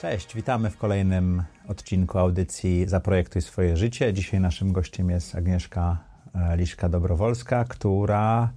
Cześć, witamy w kolejnym odcinku audycji Zaprojektuj swoje życie. Dzisiaj naszym gościem jest Agnieszka e, Liszka-Dobrowolska, która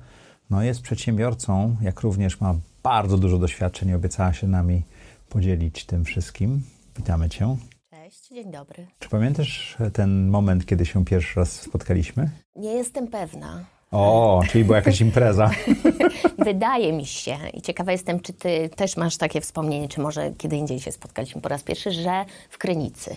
no, jest przedsiębiorcą, jak również ma bardzo dużo doświadczeń i obiecała się nami podzielić tym wszystkim. Witamy Cię. Cześć, dzień dobry. Czy pamiętasz ten moment, kiedy się pierwszy raz spotkaliśmy? Nie jestem pewna. O, czyli była jakaś impreza. Wydaje mi się, i ciekawa jestem, czy ty też masz takie wspomnienie, czy może kiedy indziej się spotkaliśmy po raz pierwszy, że w Krynicy.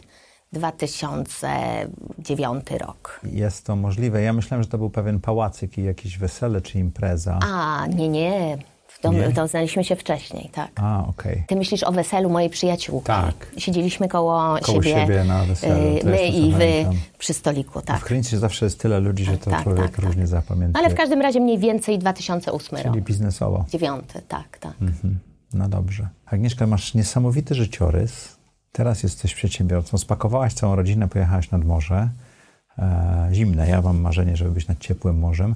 2009 rok. Jest to możliwe. Ja myślałem, że to był pewien pałacyk i jakieś wesele czy impreza. A, nie, nie. To, Nie? to znaliśmy się wcześniej, tak. A, okej. Ty myślisz o weselu mojej przyjaciółki. Tak. Siedzieliśmy koło, Koło siebie na weselu, y, to My i wy przy stoliku, W tak. Krynicy zawsze jest tyle ludzi, że to Tak, człowiek tak, tak. różnie zapamiętuje. Ale w każdym razie mniej więcej 2008 rok. Czyli biznesowo. Dziewiąty, tak, tak. Mhm. No dobrze. Agnieszka, masz niesamowity życiorys. Teraz jesteś przedsiębiorcą. Spakowałaś całą rodzinę, pojechałaś nad morze. E, zimne. Ja mam marzenie, żeby być nad ciepłym morzem.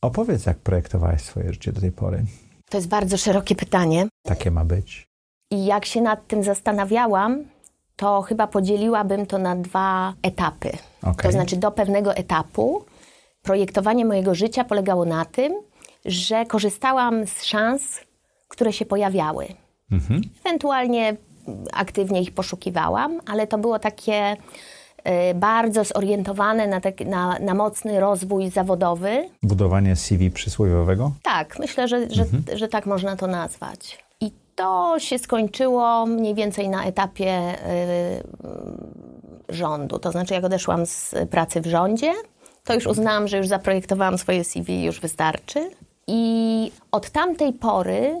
Opowiedz, jak projektowałaś swoje życie do tej pory. To jest bardzo szerokie pytanie. Takie ma być. I jak się nad tym zastanawiałam, to chyba podzieliłabym to na dwa etapy. Okej. To znaczy, do pewnego etapu projektowanie mojego życia polegało na tym, że korzystałam z szans, które się pojawiały. Mhm. Ewentualnie aktywnie ich poszukiwałam, ale to było takie bardzo zorientowane na, na, na mocny rozwój zawodowy. Budowanie CV przysłowiowego. Tak, myślę, że, że, że tak można to nazwać. I to się skończyło mniej więcej na etapie y, rządu. To znaczy, jak odeszłam z pracy w rządzie, to już uznałam, że już zaprojektowałam swoje CV, już wystarczy. I od tamtej pory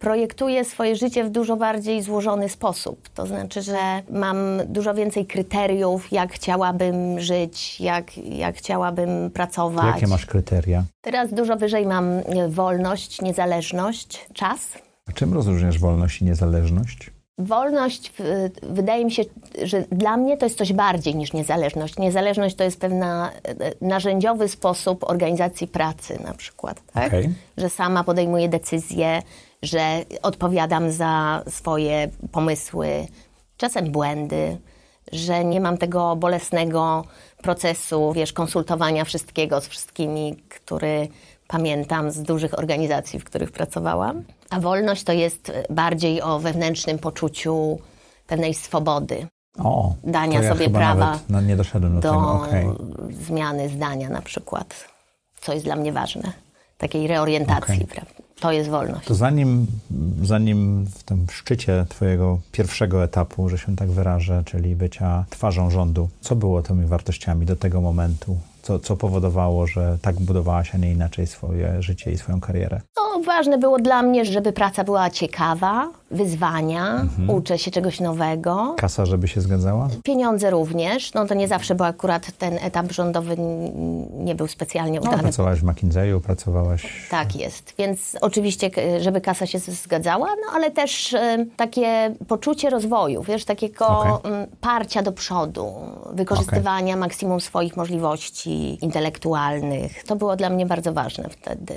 projektuję swoje życie w dużo bardziej złożony sposób. To znaczy, że mam dużo więcej kryteriów, jak chciałabym żyć, jak, jak chciałabym pracować. Jakie masz kryteria? Teraz dużo wyżej mam e, wolność, niezależność, czas. A czym rozróżniasz wolność i niezależność? Wolność, wydaje mi się, że dla mnie to jest coś bardziej niż niezależność. Niezależność to jest pewna e, narzędziowy sposób organizacji pracy na przykład. Tak? Okej. Że sama podejmuję decyzje, że odpowiadam za swoje pomysły, czasem błędy, że nie mam tego bolesnego procesu, wiesz, konsultowania wszystkiego z wszystkimi, który pamiętam z dużych organizacji, w których pracowałam. A wolność to jest bardziej o wewnętrznym poczuciu pewnej swobody, O, Dania ja sobie prawa nawet no, nie doszedłem do, do tego. Okej. zmiany zdania na przykład, co jest dla mnie ważne, takiej reorientacji, Okej. prawda? To jest wolność. To zanim, zanim w tym szczycie twojego pierwszego etapu, że się tak wyrażę, czyli bycia twarzą rządu, co było tymi wartościami do tego momentu? Co, co powodowało, że tak budowałaś, a nie inaczej swoje życie i swoją karierę? No, ważne było dla mnie, żeby praca była ciekawa, wyzwania, Mhm. uczę się czegoś nowego. Kasa, żeby się zgadzała? Pieniądze również, no to nie zawsze, bo akurat ten etap rządowy nie był specjalnie No, udany. pracowałaś w McKinseyu, pracowałaś... Tak jest, więc oczywiście, żeby kasa się zgadzała, no ale też takie poczucie rozwoju, wiesz, takiego mm, parcia do przodu, wykorzystywania maksimum swoich możliwości intelektualnych. To było dla mnie bardzo ważne wtedy.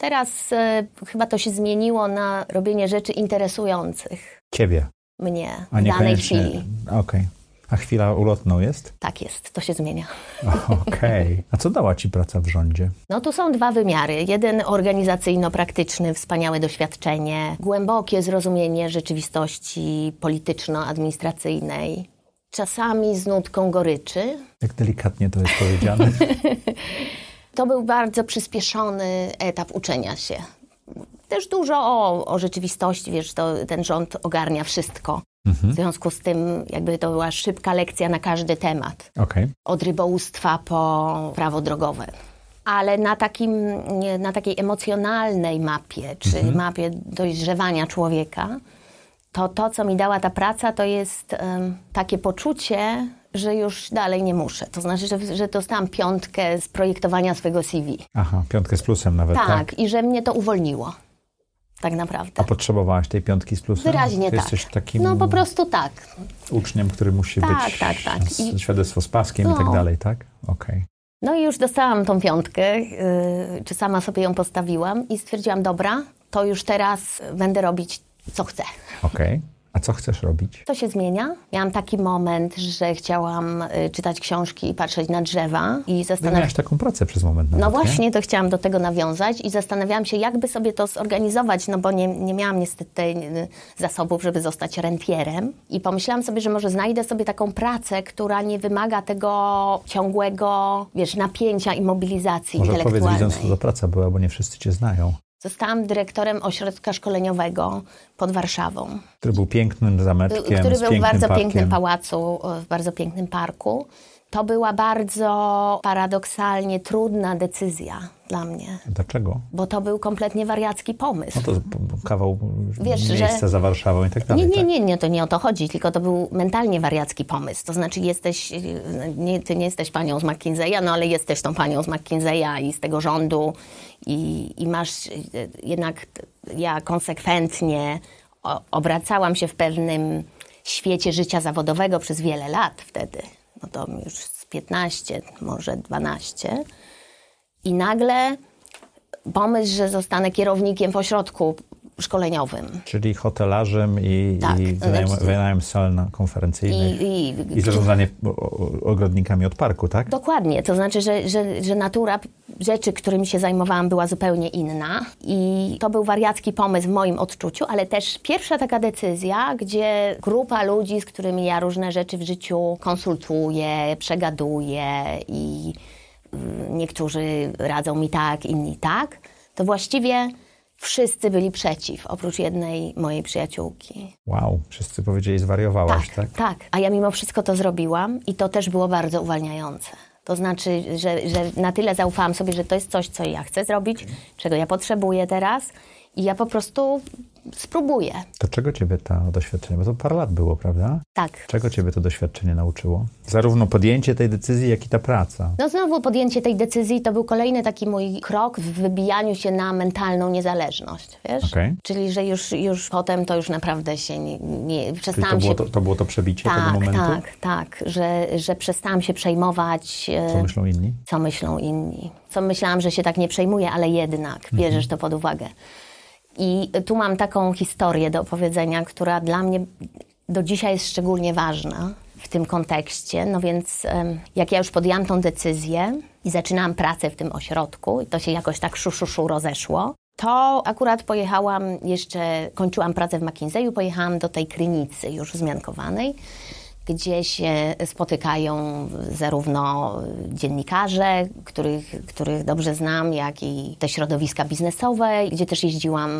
Teraz e, chyba to się zmieniło na robienie rzeczy interesujących Ciebie, mnie a w danej chwili. Okej. A chwila ulotną jest? Tak jest, to się zmienia. Okej. A co dała ci praca w rządzie? No tu są dwa wymiary. Jeden organizacyjno-praktyczny, wspaniałe doświadczenie, głębokie zrozumienie rzeczywistości polityczno-administracyjnej, czasami z nutką goryczy. Jak delikatnie to jest powiedziane. To był bardzo przyspieszony etap uczenia się. Też dużo o, o rzeczywistości, wiesz, to, ten rząd ogarnia wszystko. W związku z tym jakby to była szybka lekcja na każdy temat. Okej. od rybołówstwa po prawo drogowe. Ale na, takim, na takiej emocjonalnej mapie, czy mapie dojrzewania człowieka, to to, co mi dała ta praca, to jest em, takie poczucie, że już dalej nie muszę. To znaczy, że, że dostałam piątkę z projektowania swojego CV. Aha, piątkę z plusem nawet, tak? Tak, i że mnie to uwolniło. Tak naprawdę. A potrzebowałaś tej piątki z plusem? Wyraźnie Ty tak. jesteś takim No po prostu tak. uczniem, który musi Tak, być tak, tak. z- I- świadectwo z paskiem i No. tak dalej, tak? Okej. No i już dostałam tą piątkę, yy, czy sama sobie ją postawiłam i stwierdziłam, dobra, to już teraz będę robić co chcę. Okej. A co chcesz robić? To się zmienia. Miałam taki moment, że chciałam y, czytać książki i patrzeć na drzewa i Ty zastanawiać miałaś taką pracę przez moment nawet, No nie? właśnie, to chciałam do tego nawiązać i zastanawiałam się, jakby sobie to zorganizować, no bo nie, nie miałam niestety y, zasobów, żeby zostać rentierem. I pomyślałam sobie, że może znajdę sobie taką pracę, która nie wymaga tego ciągłego, wiesz, napięcia i mobilizacji Może powiedz intelektualnej. widząc, co to praca była, bo nie wszyscy cię znają. Zostałam dyrektorem ośrodka szkoleniowego pod Warszawą, Który był pięknym zametkiem, który był w bardzo parkiem. pięknym pałacu, w bardzo pięknym parku. To była bardzo paradoksalnie trudna decyzja dla mnie. Dlaczego? bo to był kompletnie wariacki pomysł. No to kawał Wiesz, że- miejsca za Warszawą i tak dalej. Nie, nie, tak? nie, nie, to nie o to chodzi, tylko to był mentalnie wariacki pomysł. To znaczy jesteś, nie, ty nie jesteś panią z McKinseya, no ale jesteś tą panią z McKinseya i z tego rządu i, i masz jednak, ja konsekwentnie obracałam się w pewnym świecie życia zawodowego przez wiele lat wtedy. No to już z 15, może 12. I nagle pomysł, że zostanę kierownikiem w ośrodku szkoleniowym. Czyli hotelarzem i, Tak, i wynajem, znaczy- wynajem sal na konferencyjnych. I, I, i, zarządzanie ogrodnikami od parku, tak? Dokładnie, to znaczy, że, że, że natura rzeczy, którymi się zajmowałam, była zupełnie inna. I to był wariacki pomysł w moim odczuciu, ale też pierwsza taka decyzja, gdzie grupa ludzi, z którymi ja różne rzeczy w życiu konsultuję, przegaduję i mm, niektórzy radzą mi tak, inni tak, to właściwie wszyscy byli przeciw, oprócz jednej mojej przyjaciółki. Wow, wszyscy powiedzieli, zwariowałaś, Tak, tak? tak. A ja mimo wszystko to zrobiłam i to też było bardzo uwalniające. To znaczy, że, że na tyle zaufałam sobie, że to jest coś, co ja chcę zrobić, czego ja potrzebuję teraz i ja po prostu spróbuję. To czego ciebie to doświadczenie, bo to parę lat było, prawda? Tak. Czego ciebie to doświadczenie nauczyło? Zarówno podjęcie tej decyzji, jak i ta praca. No znowu podjęcie tej decyzji to był kolejny taki mój krok w wybijaniu się na mentalną niezależność, wiesz? Okej. Czyli, że już, już potem to już naprawdę się nie, nie Czyli to przestałam było się... to, to było to przebicie tego tak, momentu? tak, tak, że, że przestałam się przejmować... e, Co myślą inni? co myślą inni. Co myślałam, że się tak nie przejmuje, ale jednak bierzesz to pod uwagę. I tu mam taką historię do opowiedzenia, która dla mnie do dzisiaj jest szczególnie ważna w tym kontekście. No więc jak ja już podjęłam tą decyzję i zaczynałam pracę w tym ośrodku i to się jakoś tak szu, szu, szu rozeszło, to akurat pojechałam jeszcze, kończyłam pracę w McKinseyu, pojechałam do tej Krynicy już zmiankowanej, gdzie się spotykają zarówno dziennikarze, których, których dobrze znam, jak i te środowiska biznesowe, gdzie też jeździłam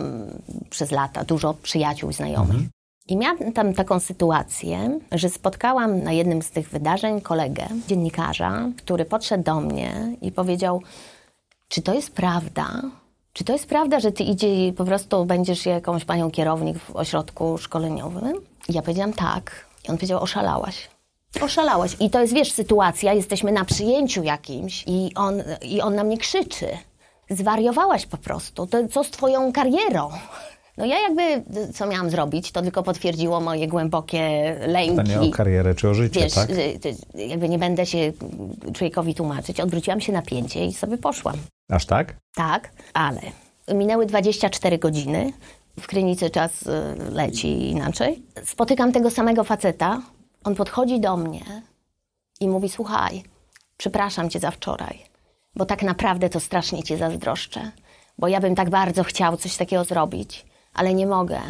przez lata, dużo przyjaciół i znajomych. I miałam tam taką sytuację, że spotkałam na jednym z tych wydarzeń kolegę, dziennikarza, który podszedł do mnie i powiedział: Czy to jest prawda? Czy to jest prawda, że ty idzie i po prostu będziesz jakąś panią kierownik w ośrodku szkoleniowym? I ja powiedziałam tak. I on powiedział: Oszalałaś. Oszalałaś. I to jest, wiesz, sytuacja, jesteśmy na przyjęciu jakimś i on, i on na mnie krzyczy. Zwariowałaś po prostu. To co z twoją karierą? No ja jakby, co miałam zrobić, to tylko potwierdziło moje głębokie lęki. To nie o karierę czy o życie, Wiesz, tak? y, jakby nie będę się człowiekowi tłumaczyć. Odwróciłam się na pięcie i sobie poszłam. Aż tak? Tak, ale minęły 24 godziny. W Krynicy czas y, leci inaczej. Spotykam tego samego faceta. On podchodzi do mnie i mówi: Słuchaj, przepraszam cię za wczoraj, bo tak naprawdę to strasznie cię zazdroszczę. Bo ja bym tak bardzo chciał coś takiego zrobić, ale nie mogę.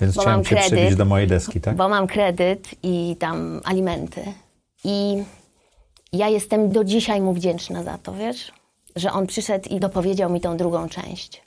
Więc bo chciałem mam kredyt, do mojej deski, tak? bo mam kredyt i tam alimenty. I ja jestem do dzisiaj mu wdzięczna za to, wiesz? Że on przyszedł i dopowiedział mi tą drugą część.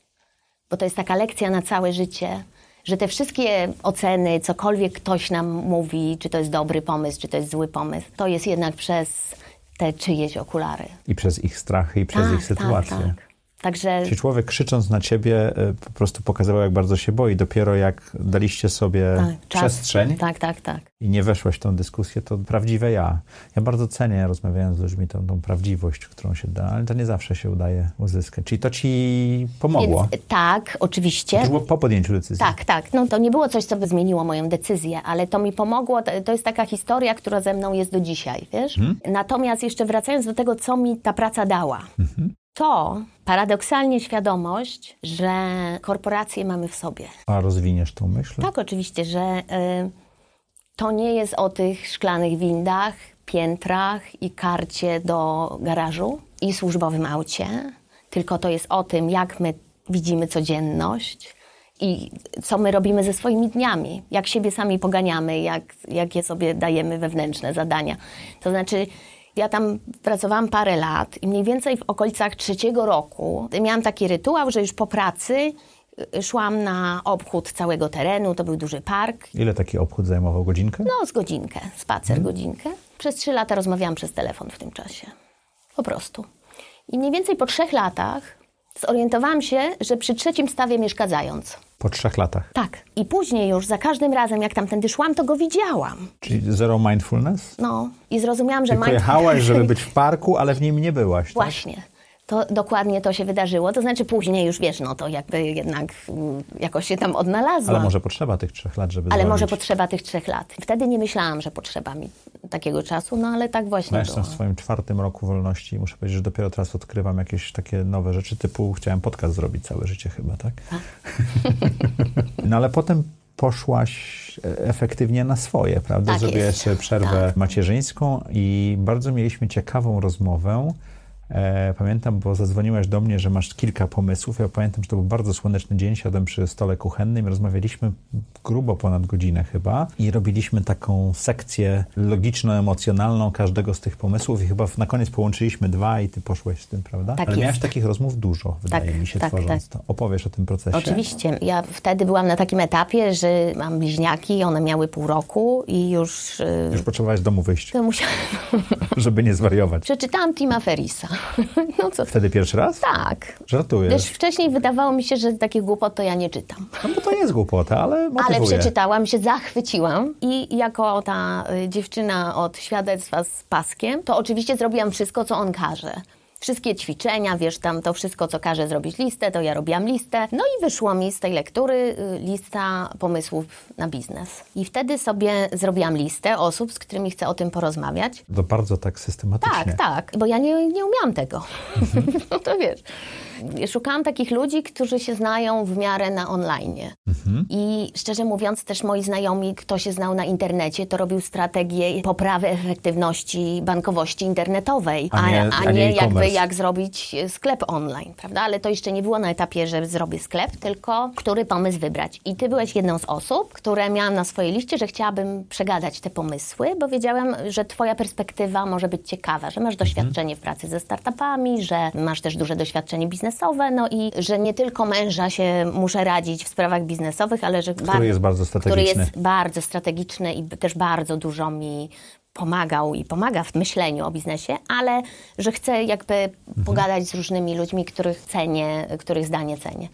Bo to jest taka lekcja na całe życie, że te wszystkie oceny, cokolwiek ktoś nam mówi, czy to jest dobry pomysł, czy to jest zły pomysł, to jest jednak przez te czyjeś okulary. I przez ich strachy, i przez Tak, ich sytuację. Tak, tak. Także Czyli człowiek krzycząc na ciebie e, po prostu pokazywał, jak bardzo się boi. Dopiero jak daliście sobie tak, przestrzeń Tak, tak, tak. i nie weszłaś w tą dyskusję, to prawdziwe ja. Ja bardzo cenię, rozmawiając z ludźmi, tą, tą prawdziwość, którą się da, ale to nie zawsze się udaje uzyskać. Czyli to ci pomogło. Więc, tak, oczywiście. To było po podjęciu decyzji. Tak, tak. No to nie było coś, co by zmieniło moją decyzję, ale to mi pomogło. To, to jest taka historia, która ze mną jest do dzisiaj, wiesz? Natomiast jeszcze wracając do tego, co mi ta praca dała. To paradoksalnie świadomość, że korporacje mamy w sobie. A rozwiniesz tą myśl? Tak, oczywiście, że y, to nie jest o tych szklanych windach, piętrach i karcie do garażu i służbowym aucie, tylko to jest o tym, jak my widzimy codzienność i co my robimy ze swoimi dniami, jak siebie sami poganiamy, jak, jakie sobie dajemy wewnętrzne zadania. To znaczy, ja tam pracowałam parę lat i mniej więcej w okolicach trzeciego roku miałam taki rytuał, że już po pracy y, szłam na obchód całego terenu, to był duży park, Ile taki obchód zajmował? Godzinkę? no, z godzinkę, spacer godzinkę. Przez trzy lata rozmawiałam przez telefon w tym czasie. Po prostu. I mniej więcej po trzech latach zorientowałam się, że przy trzecim stawie mieszka zając. Po trzech latach. Tak. I później już za każdym razem, jak tamtędy szłam, to go widziałam. Czyli zero mindfulness? No. I zrozumiałam, że Tylko mind- jechałaś, żeby być w parku, ale w nim nie byłaś, tak? Właśnie. To dokładnie to się wydarzyło. To znaczy później już, wiesz, no to jakby jednak mm, jakoś się tam odnalazłam. Ale może potrzeba tych trzech lat, żeby Ale może zwolnić. potrzeba tych trzech lat. Wtedy nie myślałam, że potrzeba mi takiego czasu, no ale tak właśnie Ja było. jestem w swoim czwartym roku wolności i muszę powiedzieć, że dopiero teraz odkrywam jakieś takie nowe rzeczy, typu chciałem podcast zrobić całe życie chyba, tak? no ale potem poszłaś e, efektywnie na swoje, prawda? Tak Zrobiłaś przerwę Tak. macierzyńską i bardzo mieliśmy ciekawą rozmowę. E, pamiętam, bo zadzwoniłaś do mnie, że masz kilka pomysłów. Ja pamiętam, że to był bardzo słoneczny dzień. Siadłem przy stole kuchennym rozmawialiśmy grubo ponad godzinę chyba i robiliśmy taką sekcję logiczno-emocjonalną każdego z tych pomysłów i chyba na koniec połączyliśmy dwa i ty poszłeś z tym, prawda? Tak Ale jest. miałaś takich rozmów dużo, wydaje mi się, tak, tworząc to. Opowiesz o tym procesie? Oczywiście. Ja wtedy byłam na takim etapie, że mam bliźniaki, one miały pół roku i już y, Już potrzebowałaś domu wyjść, to musiałam... żeby nie zwariować. Przeczytałam Tima Ferisa. No co? Wtedy pierwszy raz? Tak. Żartujesz. Też wcześniej wydawało mi się, że takich głupot to ja nie czytam. No bo to jest głupota, ale motywuje. Ale przeczytałam, się zachwyciłam i jako ta y, dziewczyna od świadectwa z paskiem, to oczywiście zrobiłam wszystko, co on każe. Wszystkie ćwiczenia, wiesz, tam to wszystko, co każe zrobić listę, to ja robiłam listę. No i wyszło mi z tej lektury y, lista pomysłów na biznes. I wtedy sobie zrobiłam listę osób, z którymi chcę o tym porozmawiać. To bardzo tak systematycznie. Tak, tak, bo ja nie, nie umiałam tego. no to wiesz. Szukałam takich ludzi, którzy się znają w miarę na online. I szczerze mówiąc, też moi znajomi, kto się znał na internecie, to robił strategię poprawy efektywności bankowości internetowej, A nie- a a nie jakby jak zrobić sklep online, prawda? Ale to jeszcze nie było na etapie, że zrobię sklep, tylko który pomysł wybrać. I ty byłeś jedną z osób, które miałam na swojej liście, że chciałabym przegadać te pomysły, bo wiedziałam, że twoja perspektywa może być ciekawa, że masz Mhm. doświadczenie w pracy ze startupami, że masz też duże doświadczenie biznesowe, no i że nie tylko męża się muszę radzić w sprawach biznesowych, ale że Który jest bardzo który strategiczny. jest bardzo strategiczny i też bardzo dużo mi pomagał i pomaga w myśleniu o biznesie, ale że chcę jakby pogadać z różnymi ludźmi, których cenię, których zdanie cenię.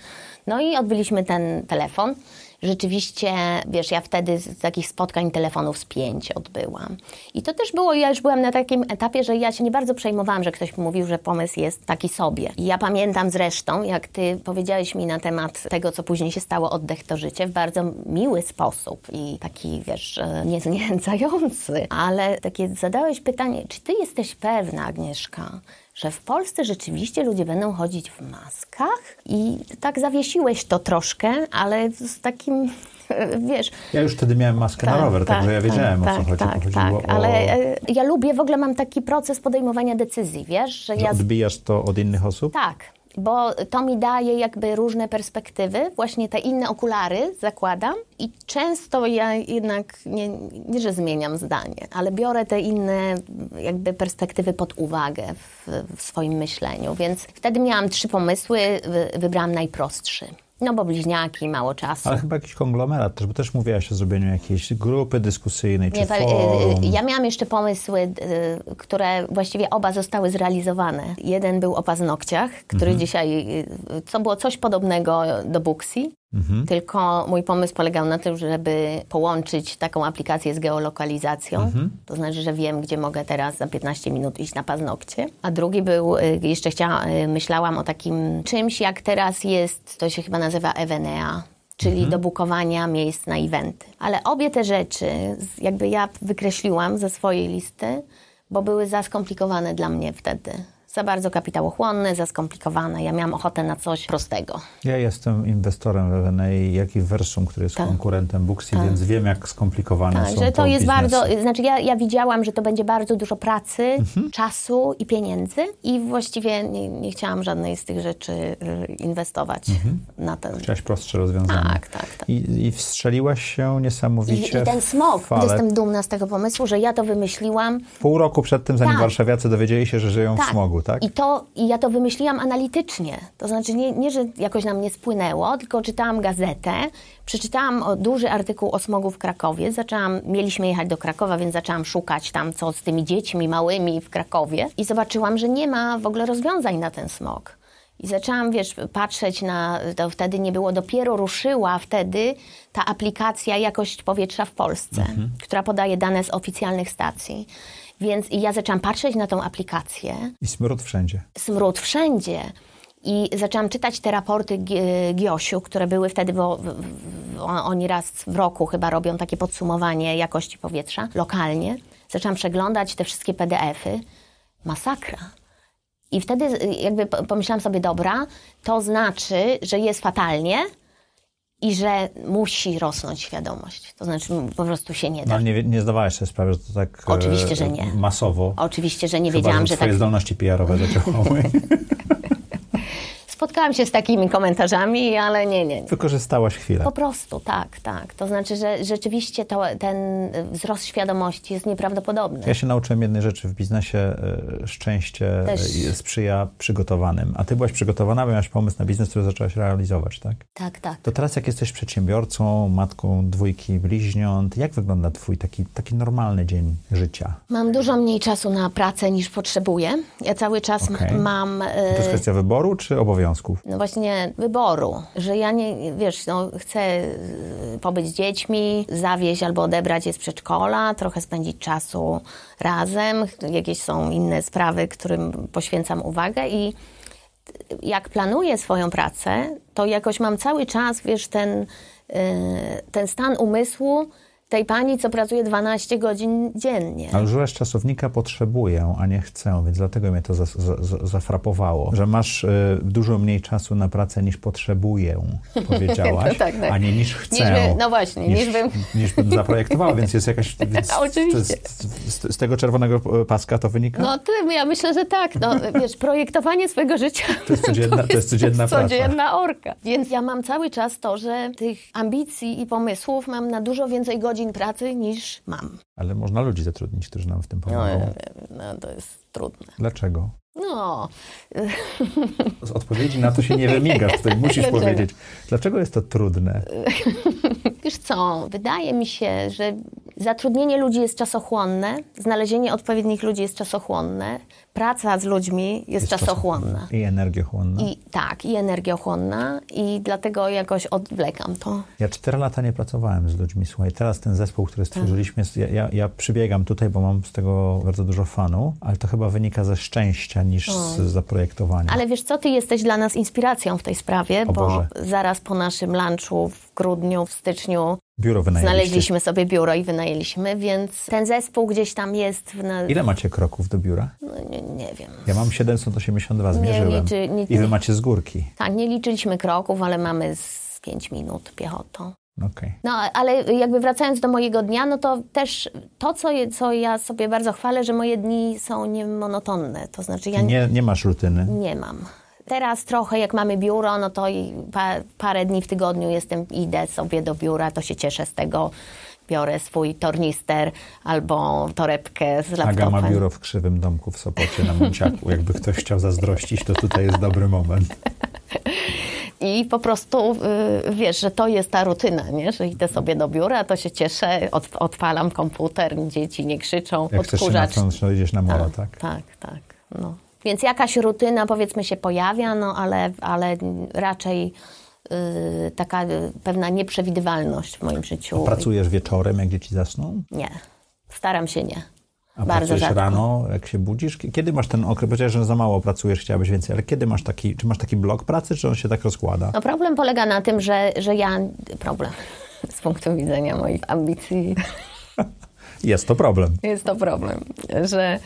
No i odbyliśmy ten telefon. Rzeczywiście, wiesz, ja wtedy z takich spotkań telefonów z pięć odbyłam. I to też było, ja już byłam na takim etapie, że ja się nie bardzo przejmowałam, że ktoś mówił, że pomysł jest taki sobie. I ja pamiętam zresztą, jak ty powiedziałeś mi na temat tego, co później się stało, oddech to życie, w bardzo miły sposób i taki, wiesz, e, niezniechęcający. Ale takie zadałeś pytanie, czy ty jesteś pewna, Agnieszka, że w Polsce rzeczywiście ludzie będą chodzić w maskach? I tak zawiesiłeś to troszkę, ale z takim, wiesz... Ja już wtedy miałem maskę na rower, także ja wiedziałem o co tak, chodzi. Tak, Chodziło tak, o... ale e, ja lubię, w ogóle mam taki proces podejmowania decyzji, wiesz, że Że ja... odbijasz to od innych osób? Tak, bo to mi daje jakby różne perspektywy, właśnie te inne okulary zakładam i często ja jednak, nie, nie że zmieniam zdanie, ale biorę te inne jakby perspektywy pod uwagę w, w swoim myśleniu, więc wtedy miałam trzy pomysły, wy, wybrałam najprostszy. No bo bliźniaki, mało czasu. Ale chyba jakiś konglomerat też, bo też mówiłaś o zrobieniu jakiejś grupy dyskusyjnej czy Nie, pa- y, forum. y, ja miałam jeszcze pomysły, y, które właściwie oba zostały zrealizowane. Jeden był o paznokciach, który Mhm. dzisiaj, y, co było coś podobnego do Booksy, Mhm. tylko mój pomysł polegał na tym, żeby połączyć taką aplikację z geolokalizacją. Mhm. To znaczy, że wiem, gdzie mogę teraz za 15 minut iść na paznokcie. A drugi był, y, jeszcze chciała, y, myślałam o takim czymś, jak teraz jest, to się chyba nazywa Evenea, czyli Mhm. do bukowania miejsc na eventy. Ale obie te rzeczy jakby ja wykreśliłam ze swojej listy, bo były za skomplikowane dla mnie wtedy. Za bardzo kapitałochłonne, za skomplikowane. Ja miałam ochotę na coś prostego. Ja jestem inwestorem w M&A, jak i w Versum, który jest Tak. konkurentem Booksy, więc wiem, jak skomplikowane Tak, są że to jest biznesy. bardzo, znaczy ja, ja widziałam, że to będzie bardzo dużo pracy, Mhm. czasu i pieniędzy i właściwie nie, nie chciałam żadnej z tych rzeczy y, inwestować na ten. Chciałaś prostsze rozwiązanie. Tak, tak, tak. I, I wstrzeliłaś się I, niesamowicie I ten smog, jestem dumna z tego pomysłu, że ja to wymyśliłam. Pół roku przed tym, zanim Tak. warszawiacy dowiedzieli się, że żyją w smogu, tak? I, to, I ja to wymyśliłam analitycznie. To znaczy nie, nie, że jakoś na mnie spłynęło, tylko czytałam gazetę, przeczytałam duży artykuł o smogu w Krakowie. Zaczęłam, mieliśmy jechać do Krakowa, więc zaczęłam szukać tam, co z tymi dziećmi małymi w Krakowie. I zobaczyłam, że nie ma w ogóle rozwiązań na ten smog. I zaczęłam, wiesz, patrzeć na, to wtedy nie było, dopiero ruszyła wtedy ta aplikacja Jakość Powietrza w Polsce, która podaje dane z oficjalnych stacji. Więc ja zaczęłam patrzeć na tą aplikację, I smród wszędzie. smród wszędzie. I zaczęłam czytać te raporty Giosiu, które były wtedy, bo oni raz w roku chyba robią takie podsumowanie jakości powietrza lokalnie. Zaczęłam przeglądać te wszystkie PDF-y. Masakra. I wtedy y, jakby po- pomyślałam sobie, dobra, to znaczy, że jest fatalnie i że musi rosnąć świadomość. To znaczy po prostu się nie No, da. ale nie, nie zdawałaś sobie sprawy, że to tak e, Oczywiście, że nie. masowo. Oczywiście, że nie Chyba, wiedziałam, że że twoje tak zdolności PR-owe. Spotkałam się z takimi komentarzami, ale nie, nie, nie. Wykorzystałaś chwilę. Po prostu, tak, tak. To znaczy, że rzeczywiście to, ten wzrost świadomości jest nieprawdopodobny. Ja się nauczyłem jednej rzeczy w biznesie. e, Szczęście Też. e, sprzyja przygotowanym. A ty byłaś przygotowana, bo miałaś pomysł na biznes, który zaczęłaś realizować, tak? Tak, tak. To teraz jak jesteś przedsiębiorcą, matką dwójki bliźniąt, jak wygląda twój taki, taki normalny dzień życia? Mam dużo mniej czasu na pracę niż potrzebuję. Ja cały czas Okej. mam e, To jest kwestia wyboru czy obowiązków? no właśnie wyboru, że ja nie, wiesz, no, chcę e, pobyć z dziećmi, zawieźć albo odebrać je z przedszkola, trochę spędzić czasu razem. Jakieś są inne sprawy, którym poświęcam uwagę i jak planuję swoją pracę, to jakoś mam cały czas, wiesz, ten, y, ten stan umysłu tej pani, co pracuje 12 godzin dziennie. Ale użyłaś czasownika potrzebuję, a nie chcę, więc dlatego mnie to za, za, za, zafrapowało, że masz y, dużo mniej czasu na pracę niż potrzebuję, powiedziałaś, No tak, tak. a nie niż chcę. Niż by- no właśnie, niż bym- niż bym zaprojektowała, więc jest jakaś... Więc Oczywiście. To jest, z, z tego czerwonego e, paska to wynika? No ty, ja myślę, że tak. No, wiesz, projektowanie swojego życia To jest codzienna- to jest codzienna praca. codzienna orka. Więc ja mam cały czas to, że tych ambicji i pomysłów mam na dużo więcej godzin pracy niż mam. Ale można ludzi zatrudnić, którzy nam w tym No, pomogą. wiem, no to jest trudne. Dlaczego? No, Z odpowiedzi na to się nie wymigasz, tutaj musisz Dlaczego? powiedzieć. Dlaczego jest to trudne? Wiesz co, wydaje mi się, że zatrudnienie ludzi jest czasochłonne, znalezienie odpowiednich ludzi jest czasochłonne, praca z ludźmi jest, czasochłonna. I energiochłonna. I tak, i energiochłonna i dlatego jakoś odwlekam to. Ja cztery lata nie pracowałem z ludźmi. Słuchaj, teraz ten zespół, który stworzyliśmy, jest, ja, ja, ja przybiegam tutaj, bo mam z tego bardzo dużo fanu, ale to chyba wynika ze szczęścia niż z zaprojektowania. Ale wiesz co, ty jesteś dla nas inspiracją w tej sprawie, O bo Boże. zaraz po naszym lunchu w grudniu, w styczniu Biuro znaleźliśmy sobie biuro i wynajęliśmy, więc ten zespół gdzieś tam jest. W na... Ile macie kroków do biura? no, nie, nie wiem. Ja mam 782, zmierzyłem. liczy- nie- I wy macie z górki. Tak, nie liczyliśmy kroków, ale mamy z 5 minut piechotą. Okej. No, ale jakby wracając do mojego dnia, no to też to, co, je, co ja sobie bardzo chwalę, że moje dni są niemonotonne. To znaczy ja nie, Nie, masz rutyny. nie mam. Teraz trochę jak mamy biuro, no to i pa, parę dni w tygodniu jestem, idę sobie do biura, to się cieszę z tego. Biorę swój tornister albo torebkę z Aga laptopem. ma biuro w krzywym domku w Sopocie na Munciaku. Jakby ktoś chciał zazdrościć, to tutaj jest dobry moment. I po prostu y, wiesz, że to jest ta rutyna, nie? że idę sobie do biura, to się cieszę, od, odpalam komputer, dzieci nie krzyczą, Jak chcesz odkurzacz. natknąć, to idziesz na molo, tak? Tak, tak. No. Więc jakaś rutyna powiedzmy się pojawia, no ale, ale raczej y, taka pewna nieprzewidywalność w moim życiu. Pracujesz wieczorem, jak dzieci zasną? Nie, staram się nie. A Bardzo rzadko. rano, jak się budzisz? Kiedy masz ten okres? Powiedziałeś, że za mało pracujesz, chciałabyś więcej, ale kiedy masz taki, czy masz taki blok pracy, czy on się tak rozkłada? No problem polega na tym, że, że ja... Problem z punktu widzenia moich ambicji Jest to problem. jest to problem, że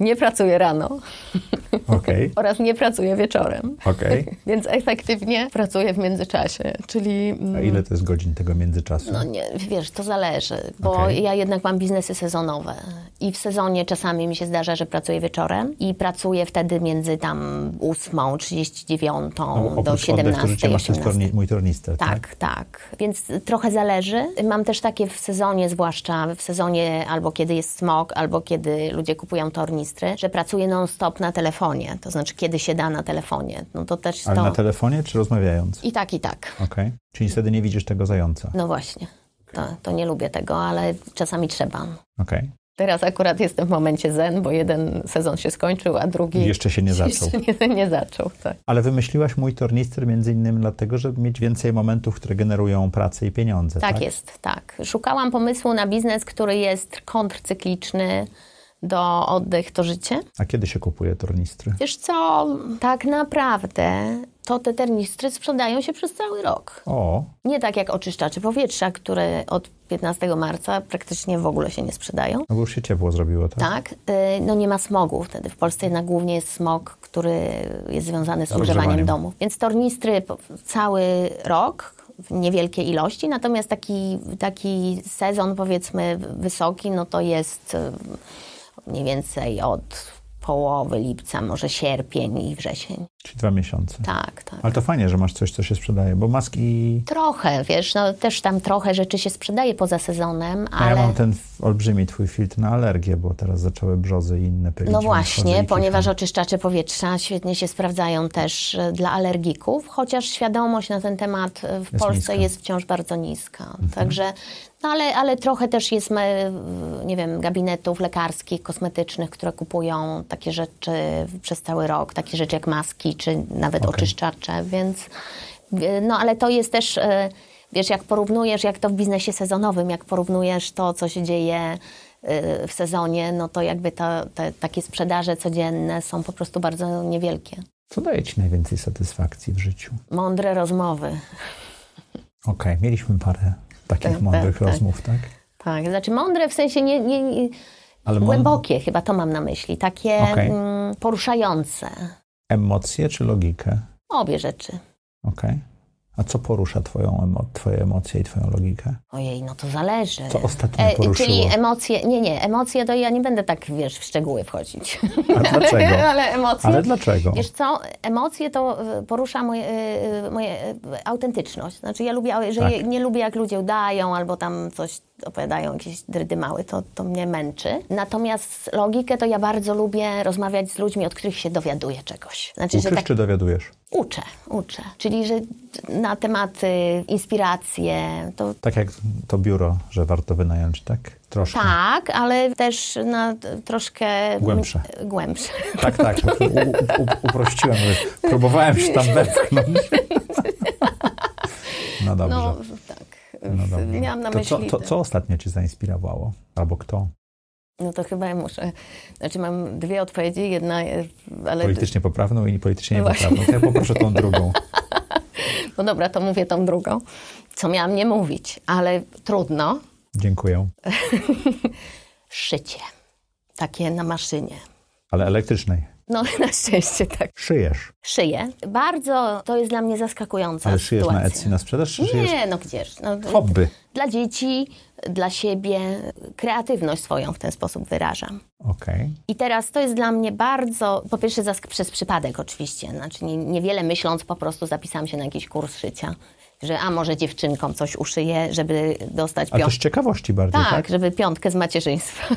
nie pracuję rano Okej, oraz nie pracuję wieczorem. okej. Więc efektywnie pracuję w międzyczasie, czyli... mm, A ile to jest godzin tego międzyczasu? No nie, wiesz, to zależy, bo Okej. ja jednak mam biznesy sezonowe i w sezonie czasami mi się zdarza, że pracuję wieczorem i pracuję wtedy między tam 8.39 No, do oprócz oddech, to 17, życie masz też 18. torni, mój tornister, tak? Tak, tak. Więc trochę zależy. Mam też takie w sezonie, zwłaszcza w sezonie albo kiedy jest smog, albo kiedy ludzie kupują tornistry, że pracuję non-stop na telefonie. To znaczy, kiedy się da na telefonie. No to też Ale to... na telefonie, czy rozmawiając? I tak, i tak. Okej. Czyli wtedy nie widzisz tego zająca. No właśnie. To, to nie lubię tego, ale czasami trzeba. Okej. Teraz akurat jestem w momencie zen, bo jeden sezon się skończył, a drugi I jeszcze się nie zaczął. Jeszcze nie, nie zaczął, tak. Ale wymyśliłaś mój tornister między innymi dlatego, żeby mieć więcej momentów, które generują pracę i pieniądze, tak? Tak jest, tak. Szukałam pomysłu na biznes, który jest kontrcykliczny do oddech to życie. A kiedy się kupuje tornistry? Wiesz co, tak naprawdę to te tornistry sprzedają się przez cały rok. O, Nie tak jak oczyszczacze powietrza, które od 15 marca praktycznie w ogóle się nie sprzedają. no bo już się ciepło zrobiło, tak? Tak, y, no nie ma smogu wtedy. W Polsce jednak głównie jest smog, który jest związany z ogrzewaniem. ogrzewaniem domów. Więc tornistry cały rok w niewielkiej ilości, natomiast taki, taki sezon powiedzmy wysoki, no to jest y, mniej więcej od połowy lipca, może sierpień i wrzesień. Czyli dwa miesiące. Tak, tak. Ale to fajnie, że masz coś, co się sprzedaje, bo maski... Trochę, wiesz, no też tam trochę rzeczy się sprzedaje poza sezonem, A ale... ja mam ten olbrzymi twój filtr na alergię, bo teraz zaczęły brzozy i inne pylić. No właśnie, ponieważ oczyszczacze powietrza świetnie się sprawdzają też e, dla alergików, chociaż świadomość na ten temat e, w Polsce niska. jest wciąż bardzo niska. Także, no ale, ale trochę też jest, nie wiem, gabinetów lekarskich, kosmetycznych, które kupują takie rzeczy przez cały rok, takie rzeczy jak maski, czy nawet Okej. oczyszczacze, więc e, no ale to jest też... e, Wiesz, jak porównujesz, jak to w biznesie sezonowym, jak porównujesz to, co się dzieje y, w sezonie, no to jakby ta, te takie sprzedaże codzienne są po prostu bardzo niewielkie. Co daje ci najwięcej satysfakcji w życiu? Mądre rozmowy. Okej, mieliśmy parę takich Tak, mądrych tak, tak. rozmów, tak? Tak, znaczy mądre w sensie nie, nie, nie głębokie, chyba to mam na myśli, takie Okej. mm, poruszające. Emocje czy logikę? Obie rzeczy. Okej. A co porusza twoją emo- twoje emocje i twoją logikę? Ojej, no to zależy. Co ostatnio poruszyło? Czyli emocje, nie, nie, emocje to ja nie będę tak, wiesz, w szczegóły wchodzić. A dlaczego? Ale emocje... Ale dlaczego? Wiesz co, emocje to y, porusza moje, y, y, moje autentyczność. Znaczy ja lubię, że Tak. nie lubię jak ludzie udają albo tam coś opowiadają, jakieś drydymały, to, to mnie męczy. Natomiast logikę to ja bardzo lubię rozmawiać z ludźmi, od których się dowiaduję czegoś. Znaczy, Uczysz że tak czy dowiadujesz? Uczę, uczę. Czyli, że na tematy, inspiracje, to Tak jak to biuro, że warto wynająć, tak? Troszkę. tak, ale też na troszkę... Głębsze. Głębsze. Tak, tak. U, u, uprościłem. Próbowałem się tam wepchnąć. No dobrze. No tak. No dobrze. Miałam na to myśli... co, to, co ostatnio cię zainspirowało? Albo kto? No to chyba ja muszę. Znaczy mam dwie odpowiedzi, jedna, jest- ale. Politycznie poprawną i politycznie No właśnie. niepoprawną. Ja poproszę tą drugą. No dobra, to mówię tą drugą. Co miałam nie mówić, ale trudno. Dziękuję. Szycie. Takie na maszynie. Ale elektrycznej. No na szczęście tak. Szyjesz. Szyję. Bardzo to jest dla mnie zaskakująca Ale szyjesz sytuacja. na Etsy na sprzedaż, czy szyjesz Nie, no gdzież. No, hobby? Dla dzieci, dla siebie, kreatywność swoją w ten sposób wyrażam. Okej. I teraz to jest dla mnie bardzo, po pierwsze zask- przez przypadek oczywiście, znaczy nie, niewiele myśląc po prostu zapisałam się na jakiś kurs szycia, że a może dziewczynkom coś uszyję, żeby dostać Ale to z piątkę. ciekawości bardziej, Tak, tak? żeby piątkę z macierzyństwa.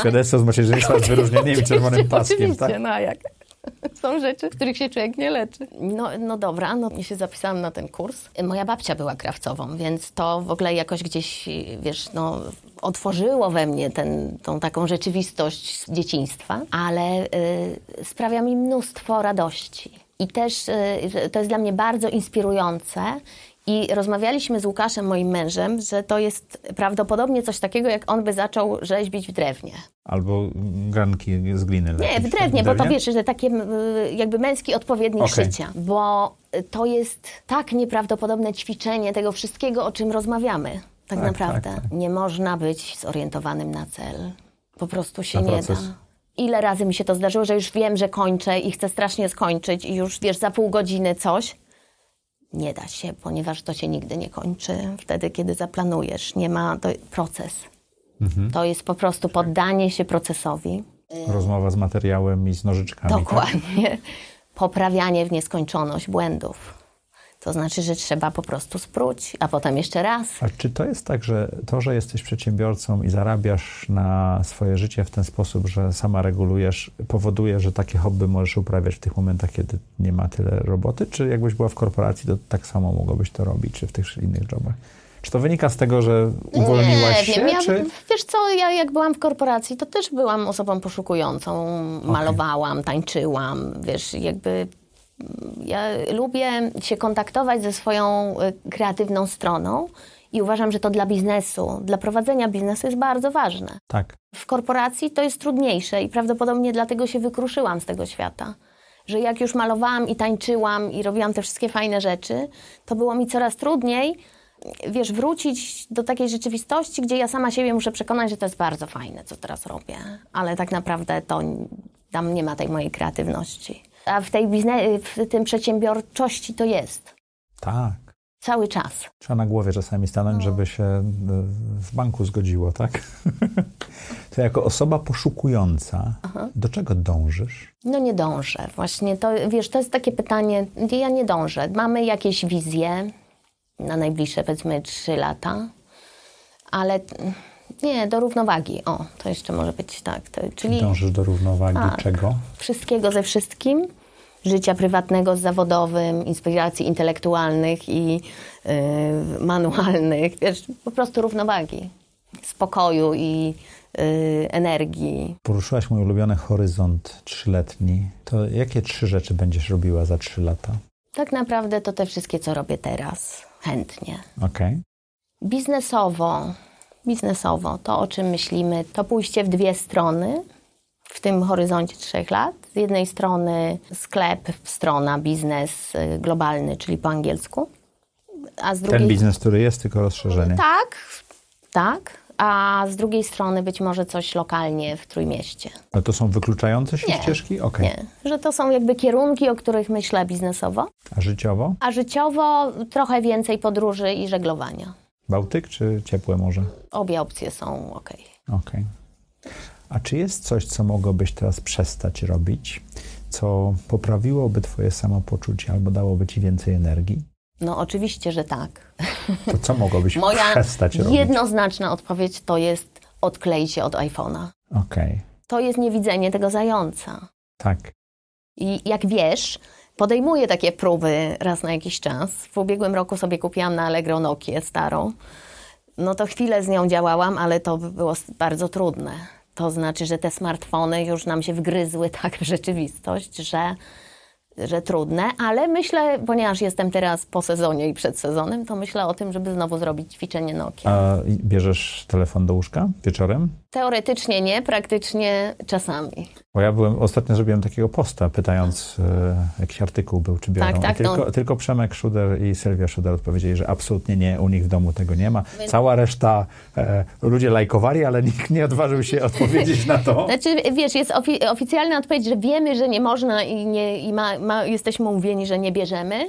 Świadectwo z macierzyństwa z wyróżnieniem i czerwonym paskiem, tak? no a jak? Są rzeczy, których się człowiek nie leczy. No, no dobra, no i się zapisałam na ten kurs. Moja babcia była krawcową, więc to w ogóle jakoś gdzieś, wiesz, no, otworzyło we mnie ten, tą taką rzeczywistość z dzieciństwa, ale y, sprawia mi mnóstwo radości. I też y, to jest dla mnie bardzo inspirujące. I rozmawialiśmy z Łukaszem, moim mężem, że to jest prawdopodobnie coś takiego, jak on by zaczął rzeźbić w drewnie. Albo garnki z gliny. Nie, w drewnie, bo to wiesz, że takie jakby męski odpowiednik okay. szycia. Bo to jest tak nieprawdopodobne ćwiczenie tego wszystkiego, o czym rozmawiamy. Tak, tak, tak naprawdę. Tak, tak. Nie można być zorientowanym na cel. Po prostu się na nie proces. da ile razy mi się to zdarzyło, że już wiem, że kończę i chcę strasznie skończyć i już wiesz, za pół godziny coś. Nie da się, ponieważ to się nigdy nie kończy wtedy, kiedy zaplanujesz. Nie ma, to proces. Mhm. To jest po prostu poddanie się procesowi. Rozmowa z materiałem i z nożyczkami. Tak? Dokładnie. Tak? Poprawianie w nieskończoność błędów. To znaczy, że trzeba po prostu spróć, a potem jeszcze raz. A czy to jest tak, że to, że jesteś przedsiębiorcą i zarabiasz na swoje życie w ten sposób, że sama regulujesz, powoduje, że takie hobby możesz uprawiać w tych momentach, kiedy nie ma tyle roboty? Czy jakbyś była w korporacji, to tak samo mogłabyś to robić, czy w tych innych jobach? Czy to wynika z tego, że uwolniłaś nie, się? Ja, czy... Wiesz co, ja jak byłam w korporacji, to też byłam osobą poszukującą. Malowałam, okay. tańczyłam, wiesz, jakby ja lubię się kontaktować ze swoją y, kreatywną stroną i uważam, że to dla biznesu, dla prowadzenia biznesu jest bardzo ważne. Tak. W korporacji to jest trudniejsze i prawdopodobnie dlatego się wykruszyłam z tego świata. Że jak już malowałam i tańczyłam i robiłam te wszystkie fajne rzeczy, to było mi coraz trudniej, wiesz, wrócić do takiej rzeczywistości, gdzie ja sama siebie muszę przekonać, że to jest bardzo fajne, co teraz robię. Ale tak naprawdę to tam nie ma tej mojej kreatywności. A w tej biznes, w tym przedsiębiorczości to jest. Tak. Cały czas. Trzeba na głowie czasami stanąć, no. żeby się e, w banku zgodziło, tak? to jako osoba poszukująca, Aha. do czego dążysz? No nie dążę. Właśnie to, wiesz, to jest takie pytanie, ja nie dążę. Mamy jakieś wizje na najbliższe, powiedzmy, trzy lata, ale nie, do równowagi. O, to jeszcze może być tak. To, czyli Dążysz do równowagi tak, czego? Wszystkiego ze wszystkim. Życia prywatnego z zawodowym, inspiracji intelektualnych i yy, manualnych. Wiesz, po prostu równowagi. Spokoju i yy, energii. Poruszyłaś mój ulubiony horyzont trzyletni. To jakie trzy rzeczy będziesz robiła za trzy lata? Tak naprawdę to te wszystkie, co robię teraz. Chętnie. Okej. Okay. Biznesowo biznesowo, to o czym myślimy, to pójście w dwie strony w tym horyzoncie trzech lat. Z jednej strony sklep, strona, biznes y, globalny, czyli po angielsku. A z drugiej... Ten biznes, który jest, tylko rozszerzenie. Tak, tak. A z drugiej strony być może coś lokalnie w Trójmieście. Ale to są wykluczające się nie, ścieżki? Okay. Nie, że to są jakby kierunki, o których myślę biznesowo. A życiowo? A życiowo trochę więcej podróży i żeglowania. Bałtyk czy ciepłe morze? Obie opcje są ok. Ok. A czy jest coś, co mogłobyś teraz przestać robić, co poprawiłoby Twoje samopoczucie albo dałoby Ci więcej energii? No oczywiście, że tak. To co mogłobyś Moja przestać robić? jednoznaczna odpowiedź to jest odklej się od iPhone'a. Okej. Okay. To jest niewidzenie tego zająca. Tak. I jak wiesz, podejmuję takie próby raz na jakiś czas. W ubiegłym roku sobie kupiłam na Allegro Nokię starą. No to chwilę z nią działałam, ale to było bardzo trudne. To znaczy, że te smartfony już nam się wgryzły tak w rzeczywistość, że że trudne, ale myślę, ponieważ jestem teraz po sezonie i przed sezonem, to myślę o tym, żeby znowu zrobić ćwiczenie Nokia. A bierzesz telefon do łóżka wieczorem? Teoretycznie nie, praktycznie czasami. Bo ja byłem, ostatnio zrobiłem takiego posta, pytając, e, jakiś artykuł był, czy biorą. Tak, tak, tylko, no. tylko Przemek Szuder i Sylwia Szuder odpowiedzieli, że absolutnie nie, u nich w domu tego nie ma. Cała reszta, e, ludzie lajkowali, ale nikt nie odważył się odpowiedzieć na to. Znaczy, wiesz, jest ofi oficjalna odpowiedź, że wiemy, że nie można i, nie, i ma, ma, jesteśmy umówieni, że nie bierzemy,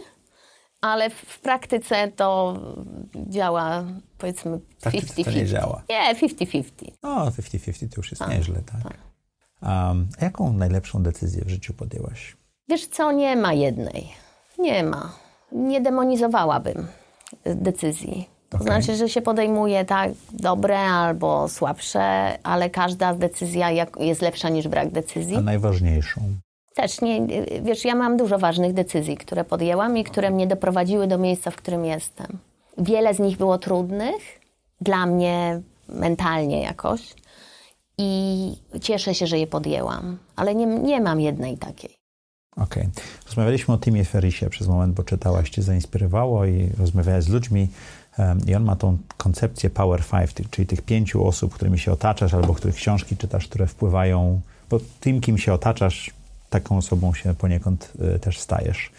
ale w praktyce to działa powiedzmy 50-50. to nie działa. Nie, 50-50. O, 50-50 to już jest tak, nieźle, tak. tak. Um, a jaką najlepszą decyzję w życiu podjęłaś? Wiesz co, nie ma jednej. Nie ma. Nie demonizowałabym decyzji. To okay. znaczy, że się podejmuje tak dobre albo słabsze, ale każda decyzja jest lepsza niż brak decyzji. A najważniejszą? Też nie, wiesz, ja mam dużo ważnych decyzji, które podjęłam i które mnie doprowadziły do miejsca, w którym jestem. Wiele z nich było trudnych dla mnie mentalnie jakoś i cieszę się, że je podjęłam, ale nie, nie mam jednej takiej. Okej. Okay. Rozmawialiśmy o Timie Ferrisie przez moment, bo czytałaś, cię zainspirowało i rozmawiałeś z ludźmi um, i on ma tą koncepcję Power Five, czyli tych pięciu osób, którymi się otaczasz albo których książki czytasz, które wpływają, bo tym, kim się otaczasz, taką osobą się poniekąd y, też stajesz.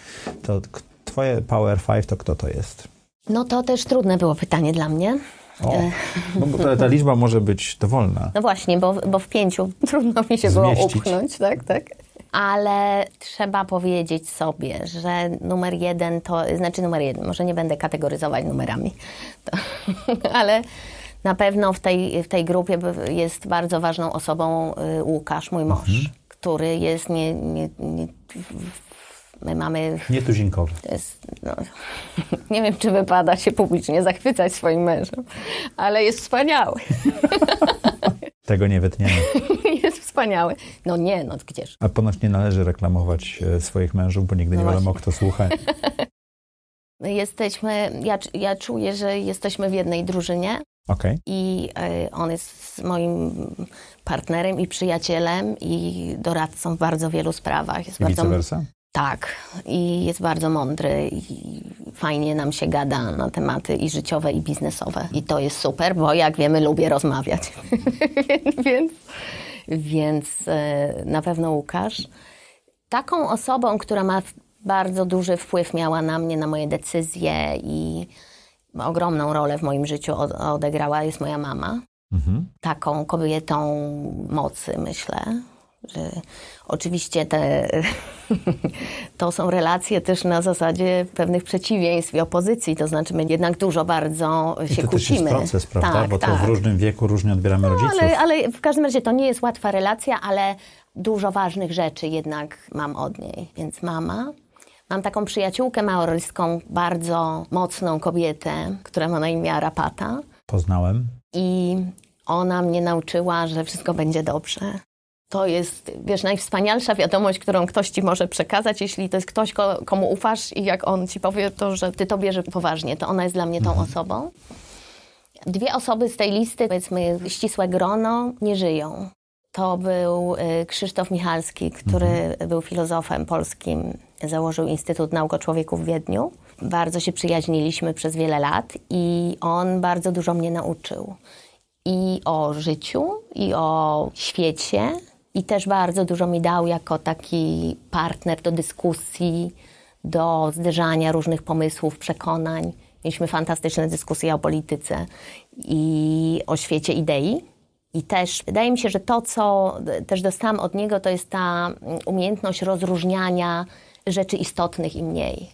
To twoje Power Five to kto to jest? No to też trudne było pytanie dla mnie. O, bo ta, ta, liczba może być dowolna. No właśnie, bo, bo w pięciu trudno mi się Zmieścić. było upchnąć, tak, tak. Ale trzeba powiedzieć sobie, że numer jeden to, znaczy numer jeden, może nie będę kategoryzować numerami, to, ale na pewno w tej, w tej grupie jest bardzo ważną osobą y, Łukasz, mój mąż. Mhm który jest nie, nie, nie my mamy... Nietuzinkowy. Jest, no, nie wiem, czy wypada się publicznie zachwycać swoim mężem, ale jest wspaniały. Tego nie wytniemy. jest wspaniały. No nie, no gdzież. A ponoć nie należy reklamować e, swoich mężów, bo nigdy no nie właśnie. wiadomo, kto słucha. Jesteśmy, ja, ja czuję, że jesteśmy w jednej drużynie. Okay. I y, on jest moim partnerem i przyjacielem i doradcą w bardzo wielu sprawach. Jest I bardzo, vice versa? Tak. I jest bardzo mądry i fajnie nam się gada na tematy i życiowe, i biznesowe. I to jest super, bo jak wiemy, lubię rozmawiać. więc więc y, na pewno Łukasz. Taką osobą, która ma bardzo duży wpływ miała na mnie, na moje decyzje i ogromną rolę w moim życiu odegrała jest moja mama. Mhm. Taką kobietą mocy, myślę. Że oczywiście te, to są relacje też na zasadzie pewnych przeciwieństw i opozycji, to znaczy my jednak dużo bardzo się I to kłócimy. To jest proces, prawda? Tak, Bo tak. to w różnym wieku różnie odbieramy no, rodziców. Ale, ale w każdym razie to nie jest łatwa relacja, ale dużo ważnych rzeczy jednak mam od niej. Więc mama, Mam taką przyjaciółkę maoryską, bardzo mocną kobietę, która ma na imię Arapata. Poznałem. I ona mnie nauczyła, że wszystko będzie dobrze. To jest, wiesz, najwspanialsza wiadomość, którą ktoś ci może przekazać, jeśli to jest ktoś, komu ufasz i jak on ci powie to, że ty to bierze poważnie, to ona jest dla mnie tą mhm. osobą. Dwie osoby z tej listy, powiedzmy ścisłe grono, nie żyją. To był y, Krzysztof Michalski, który mhm. był filozofem polskim, założył Instytut Nauk o Człowieku w Wiedniu. Bardzo się przyjaźniliśmy przez wiele lat i on bardzo dużo mnie nauczył. I o życiu, i o świecie, i też bardzo dużo mi dał jako taki partner do dyskusji, do zderzania różnych pomysłów, przekonań. Mieliśmy fantastyczne dyskusje o polityce i o świecie idei. I też wydaje mi się, że to, co też dostałam od niego, to jest ta umiejętność rozróżniania rzeczy istotnych i mniej.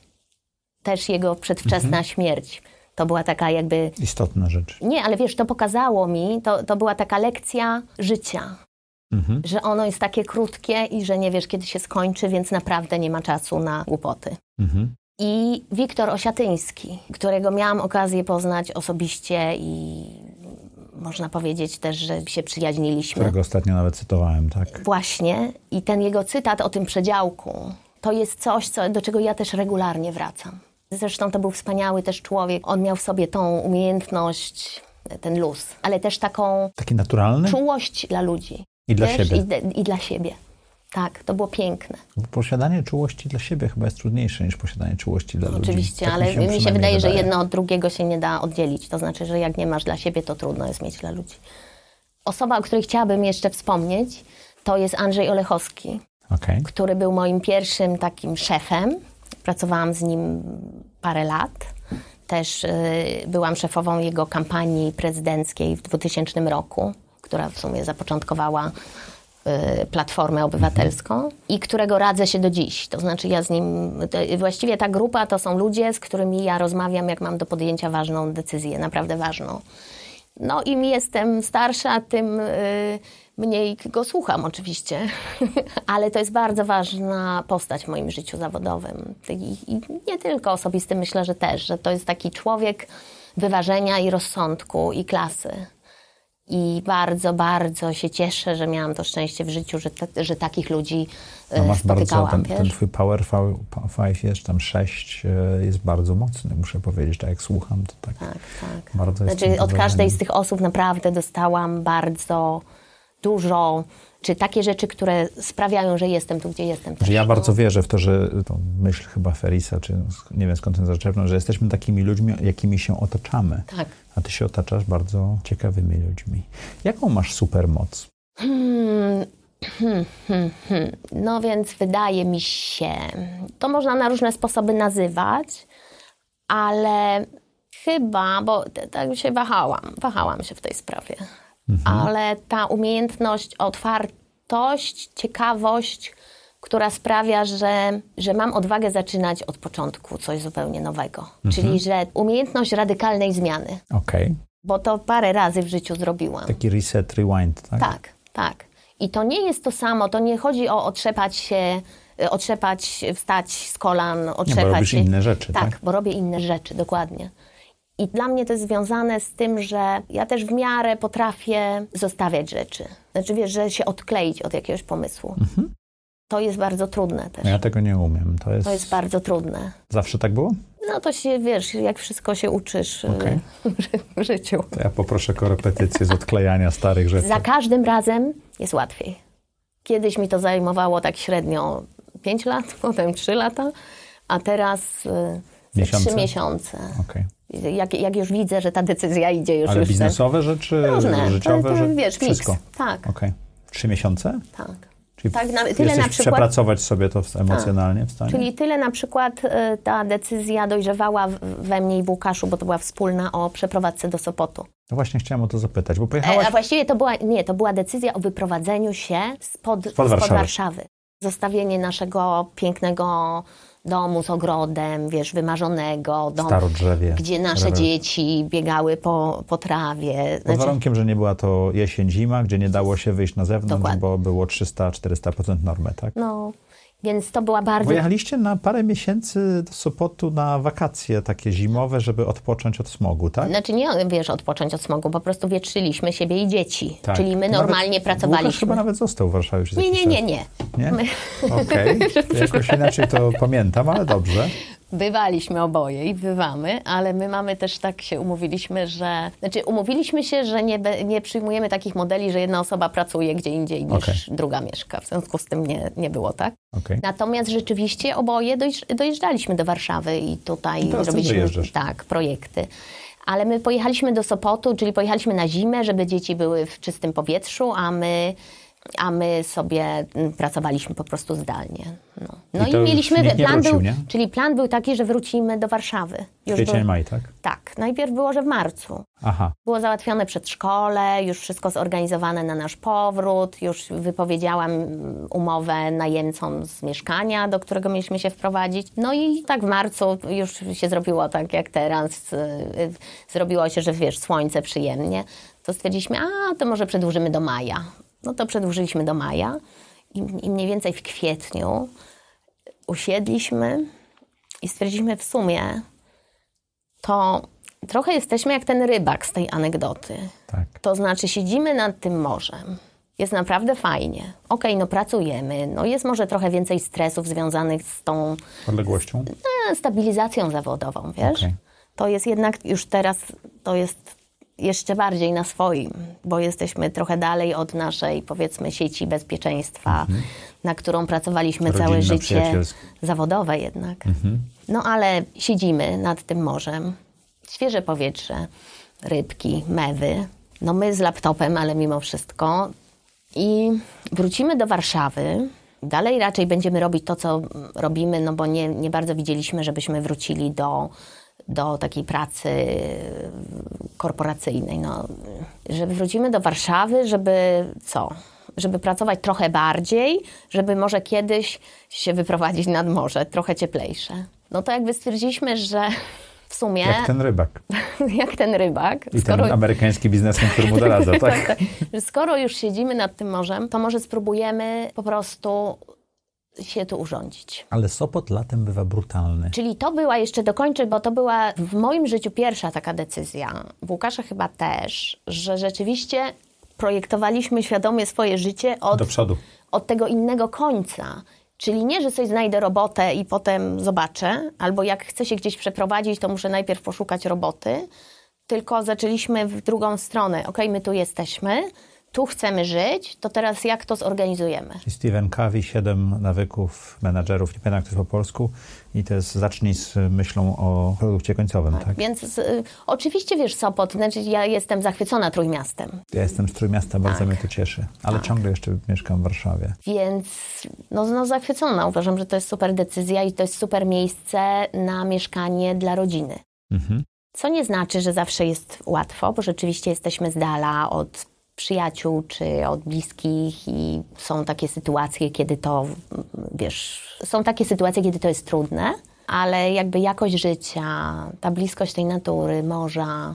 Też jego przedwczesna mhm. śmierć. To była taka jakby. Istotna rzecz. Nie, ale wiesz, to pokazało mi, to, to była taka lekcja życia. Mhm. Że ono jest takie krótkie i że nie wiesz, kiedy się skończy, więc naprawdę nie ma czasu na głupoty. Mhm. I Wiktor Osiatyński, którego miałam okazję poznać osobiście i można powiedzieć też, że się przyjaźniliśmy. Którego ostatnio nawet cytowałem, tak? Właśnie. I ten jego cytat o tym przedziałku, to jest coś, co, do czego ja też regularnie wracam. Zresztą to był wspaniały też człowiek. On miał w sobie tą umiejętność, ten luz, ale też taką... Taki naturalny? Czułość dla ludzi. I dla siebie. I, I, dla siebie. Tak, to było piękne. Posiadanie czułości dla siebie chyba jest trudniejsze niż posiadanie czułości dla Oczywiście, ludzi. Oczywiście, tak ale mi się, mi się wydaje, wydaje, że jedno od drugiego się nie da oddzielić. To znaczy, że jak nie masz dla siebie, to trudno jest mieć dla ludzi. Osoba, o której chciałabym jeszcze wspomnieć, to jest Andrzej Olechowski okay. który był moim pierwszym takim szefem. Pracowałam z nim parę lat. Też y, byłam szefową jego kampanii prezydenckiej w 2000 roku, która w sumie zapoczątkowała Platformę Obywatelską i którego radzę się do dziś. To znaczy ja z nim, właściwie ta grupa to są ludzie, z którymi ja rozmawiam, jak mam do podjęcia ważną decyzję, naprawdę ważną. No im jestem starsza, tym y, mniej go słucham oczywiście, ale to jest bardzo ważna postać w moim życiu zawodowym. I, I, nie tylko osobistym, myślę, że też, że to jest taki człowiek wyważenia i rozsądku i klasy. I bardzo, bardzo się cieszę, że miałam to szczęście w życiu, że, te, że takich ludzi No e, masz bardzo, ten, ten wiesz? twój Power 5 jest tam 6 e, jest bardzo mocny, muszę powiedzieć, tak jak słucham, to tak, Tak, tak. bardzo Znaczy, od każdej z tych osób naprawdę dostałam bardzo dużo, czy takie rzeczy, które sprawiają, że jestem tu, gdzie jestem. Też, Że ja bardzo wierzę w to, że to myśl chyba Ferisa, czy nie wiem skąd ten zaczerpnął, że jesteśmy takimi ludźmi, jakimi się otaczamy. Tak. A ty się otaczasz bardzo ciekawymi ludźmi. Jaką masz supermoc? Hmm, hmm, hmm, hmm. No więc wydaje mi się, to można na różne sposoby nazywać, ale chyba, bo tak się wahałam, wahałam się w tej sprawie, ale ta umiejętność, otwartość, ciekawość, która sprawia, że, że mam odwagę zaczynać od początku coś zupełnie nowego. Czyli, że umiejętność radykalnej zmiany, Okej. bo to parę razy w życiu zrobiłam. Taki reset, rewind, tak? Tak, tak. I to nie jest to samo, to nie chodzi o otrzepać się, otrzepać, wstać z kolan, otrzepać robisz się. inne rzeczy, tak? tak? bo robię inne rzeczy, dokładnie. I dla mnie to jest związane z tym, że ja też w miarę potrafię zostawiać rzeczy. Znaczy, wiesz, że się odkleić od jakiegoś pomysłu. To jest bardzo trudne też. No ja tego nie umiem. To jest... To jest bardzo trudne. Zawsze tak było? No to się, wiesz, jak wszystko się uczysz y, Okej. w życiu. To ja poproszę korepetycję z odklejania starych rzeczy. Za każdym razem jest łatwiej. Kiedyś mi to zajmowało tak średnio 5 lat, potem 3 lata, a teraz za Miesiące? 3 miesiące. Okej. Jak, jak już widzę, że ta decyzja idzie już Ale już biznesowe rzeczy, różne, życiowe, to, to, że wiesz, wszystko. miks. Tak, Okej. Trzy miesiące? tak. Czyli Tak, na- tyle na przykład- przepracować sobie to emocjonalnie w stanie? Czyli tyle na przykład y, ta decyzja dojrzewała we mnie i w Łukaszu, bo to była wspólna o przeprowadzce do Sopotu. No właśnie chciałem o to zapytać, bo E, pojechałaś... a właściwie to była, nie, to była decyzja o wyprowadzeniu się spod, spod, Warszawy. Warszawy. Zostawienie naszego pięknego domu z ogrodem, wiesz, wymarzonego, domu, Starodrzewie. gdzie nasze Rewel- dzieci biegały po, po trawie. Pod Znaczy, warunkiem, że nie była to jesień, zima, gdzie nie dało się wyjść na zewnątrz, Dokładnie. bo było 300-400% normy, tak? no, więc to była bardzo... Bo jechaliście na parę miesięcy do Sopotu na wakacje takie zimowe, żeby odpocząć od smogu, tak? Znaczy nie, wiesz, odpocząć od smogu, po prostu wietrzyliśmy siebie i dzieci. tak. Czyli my normalnie nawet, Łukasz pracowaliśmy. chyba nawet został w Warszawie Nie, jakiś nie, nie, nie. Nie? My Okej, jakoś inaczej to pamiętam, ale dobrze. Bywaliśmy oboje i bywamy, ale my mamy też tak się umówiliśmy, że. Znaczy, umówiliśmy się, że nie, nie przyjmujemy takich modeli, że jedna osoba pracuje gdzie indziej niż Okej. druga mieszka. W związku z tym nie, nie było tak. Okej. Natomiast rzeczywiście oboje dojeżdż- dojeżdżaliśmy do Warszawy i tutaj też robiliśmy tak, projekty. Ale my pojechaliśmy do Sopotu, czyli pojechaliśmy na zimę, żeby dzieci były w czystym powietrzu, a my, a my sobie mm, pracowaliśmy po prostu zdalnie. No, no I i, mieliśmy plan wrócił, był, nie? czyli plan był taki, że wrócimy do Warszawy. Już Kwiecień, był- maj, tak? Tak, najpierw było, że w marcu. Aha. Było załatwione przedszkole, już wszystko zorganizowane na nasz powrót, już wypowiedziałam umowę najemcom z mieszkania, do którego mieliśmy się wprowadzić. No i tak w marcu już się zrobiło tak jak teraz. y, y, Zrobiło się, że wiesz, słońce przyjemnie. To stwierdziliśmy, a to może przedłużymy do maja. No to przedłużyliśmy do maja i, i mniej więcej w kwietniu usiedliśmy i stwierdziliśmy w sumie, to trochę jesteśmy jak ten rybak z tej anegdoty. Tak. To znaczy siedzimy nad tym morzem. Jest naprawdę fajnie. Okej, no pracujemy. No jest może trochę więcej stresów związanych z tą Odległością? e, stabilizacją zawodową, wiesz? Okej. To jest jednak już teraz, to jest jeszcze bardziej na swoim, bo jesteśmy trochę dalej od naszej, powiedzmy, sieci bezpieczeństwa, na którą pracowaliśmy całe Rodzinna, życie. przyjacielska. Zawodowe jednak. No ale siedzimy nad tym morzem, świeże powietrze, rybki, mewy. No my z laptopem, ale mimo wszystko. I wrócimy do Warszawy. Dalej raczej będziemy robić to, co robimy, no bo nie, nie bardzo widzieliśmy, żebyśmy wrócili do, do takiej pracy korporacyjnej. No, że wrócimy do Warszawy, żeby co? Żeby pracować trochę bardziej, żeby może kiedyś się wyprowadzić nad morze, trochę cieplejsze. No to jakby stwierdziliśmy, że w sumie Jak ten rybak. jak ten rybak, I ten amerykański biznesmen, który mu doradza, tak? że skoro już siedzimy nad tym morzem, to może spróbujemy po prostu się tu urządzić. Ale Sopot latem bywa brutalny. Czyli to była, jeszcze dokończę, bo to była w moim życiu pierwsza taka decyzja, w Łukasza chyba też, że rzeczywiście projektowaliśmy świadomie swoje życie od, Do przodu. od tego innego końca. Czyli nie, że coś znajdę robotę i potem zobaczę, albo jak chcę się gdzieś przeprowadzić, to muszę najpierw poszukać roboty, tylko zaczęliśmy w drugą stronę. Ok, my tu jesteśmy, tu chcemy żyć, to teraz jak to zorganizujemy? Stephen Covey, siedem nawyków menadżerów, nie pamiętam jak to jest po polsku, i to jest zacznij z myślą o produkcie końcowym, tak? Więc y, oczywiście wiesz Sopot, znaczy ja jestem zachwycona Trójmiastem, Ja jestem z Trójmiasta, bardzo Tak. mnie to cieszy, ale ciągle jeszcze mieszkam w Warszawie. więc no, no zachwycona. Uważam, że to jest super decyzja i to jest super miejsce na mieszkanie dla rodziny. Mhm. Co nie znaczy, że zawsze jest łatwo, bo rzeczywiście jesteśmy z dala od przyjaciół czy od bliskich i są takie sytuacje, kiedy to, wiesz, są takie sytuacje, kiedy to jest trudne, ale jakby jakość życia, ta bliskość tej natury, morza,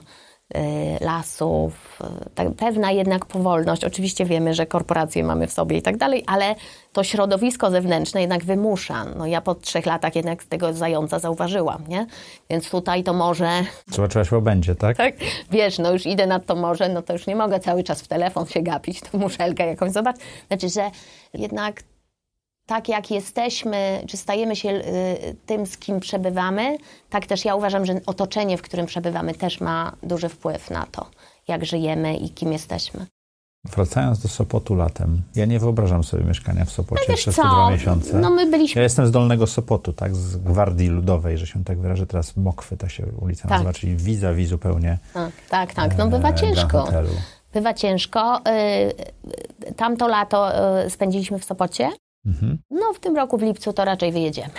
lasów, y, tak, pewna jednak powolność. Oczywiście wiemy, że korporacje mamy w sobie i tak dalej, ale to środowisko zewnętrzne jednak wymusza. No ja po trzech latach jednak tego zająca zauważyłam, nie? Więc tutaj to może Zobaczyłaś w obędzie, tak? tak? Wiesz, no już idę nad to morze, no to już nie mogę cały czas w telefon się gapić, to muszelkę jakąś zobaczyć. Znaczy, że jednak tak jak jesteśmy, czy stajemy się y, tym, z kim przebywamy, tak też ja uważam, że otoczenie, w którym przebywamy, też ma duży wpływ na to, jak żyjemy i kim jesteśmy. Wracając do Sopotu latem, ja nie wyobrażam sobie mieszkania w Sopocie No przez te dwa miesiące. no my byliśmy... Ja jestem z Dolnego Sopotu, tak, z Gwardii Ludowej, że się tak wyrażę, teraz Mokwy ta się ulica Tak. nazywa, czyli vis-a-vis zupełnie Tak, tak, tak. no e, bywa ciężko. Bywa ciężko. Y, Tamto lato y, spędziliśmy w Sopocie. Mhm. No w tym roku w lipcu to raczej wyjedziemy.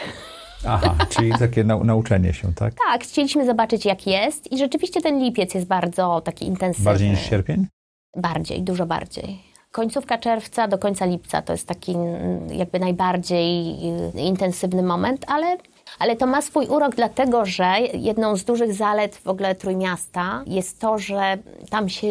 Aha, czyli takie nau- nauczenie się, tak? Tak, chcieliśmy zobaczyć jak jest i rzeczywiście ten lipiec jest bardzo taki intensywny. Bardziej niż sierpień? Bardziej, dużo bardziej. Końcówka czerwca do końca lipca to jest taki mm, jakby najbardziej y, intensywny moment, ale, ale to ma swój urok dlatego, że jedną z dużych zalet w ogóle Trójmiasta jest to, że tam się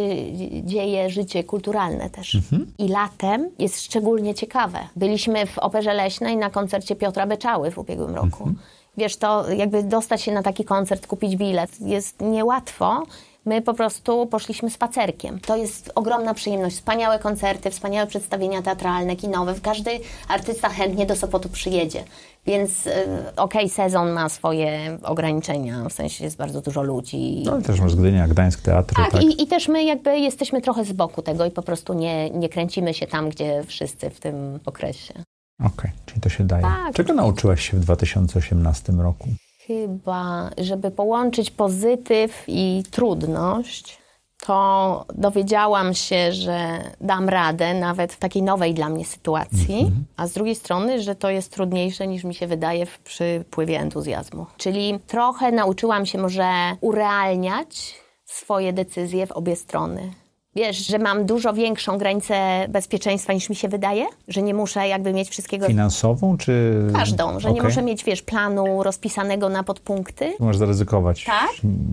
dzieje życie kulturalne też. I latem jest szczególnie ciekawe. Byliśmy w Operze Leśnej na koncercie Piotra Beczały w ubiegłym roku. Wiesz, to jakby dostać się na taki koncert, kupić bilet jest niełatwo. My po prostu poszliśmy spacerkiem. To jest ogromna przyjemność. Wspaniałe koncerty, wspaniałe przedstawienia teatralne, kinowe. Każdy artysta chętnie do Sopotu przyjedzie. Więc y, okej, sezon ma swoje ograniczenia, w sensie jest bardzo dużo ludzi. No ale też masz Gdynia, Gdańsk, teatry, tak, tak? I, i też my jakby jesteśmy trochę z boku tego i po prostu nie, nie kręcimy się tam, gdzie wszyscy w tym okresie. Okej, czyli to się daje. Tak. Czego nauczyłaś się w 2018 roku? Chyba, żeby połączyć pozytyw i trudność, to dowiedziałam się, że dam radę nawet w takiej nowej dla mnie sytuacji, a z drugiej strony, że to jest trudniejsze niż mi się wydaje w przypływie entuzjazmu. Czyli trochę nauczyłam się może urealniać swoje decyzje w obie strony. Wiesz, że mam dużo większą granicę bezpieczeństwa niż mi się wydaje, że nie muszę jakby mieć wszystkiego Finansową, czy... każdą, że nie Okej. muszę mieć, wiesz, planu rozpisanego na podpunkty. Możesz zaryzykować, Tak.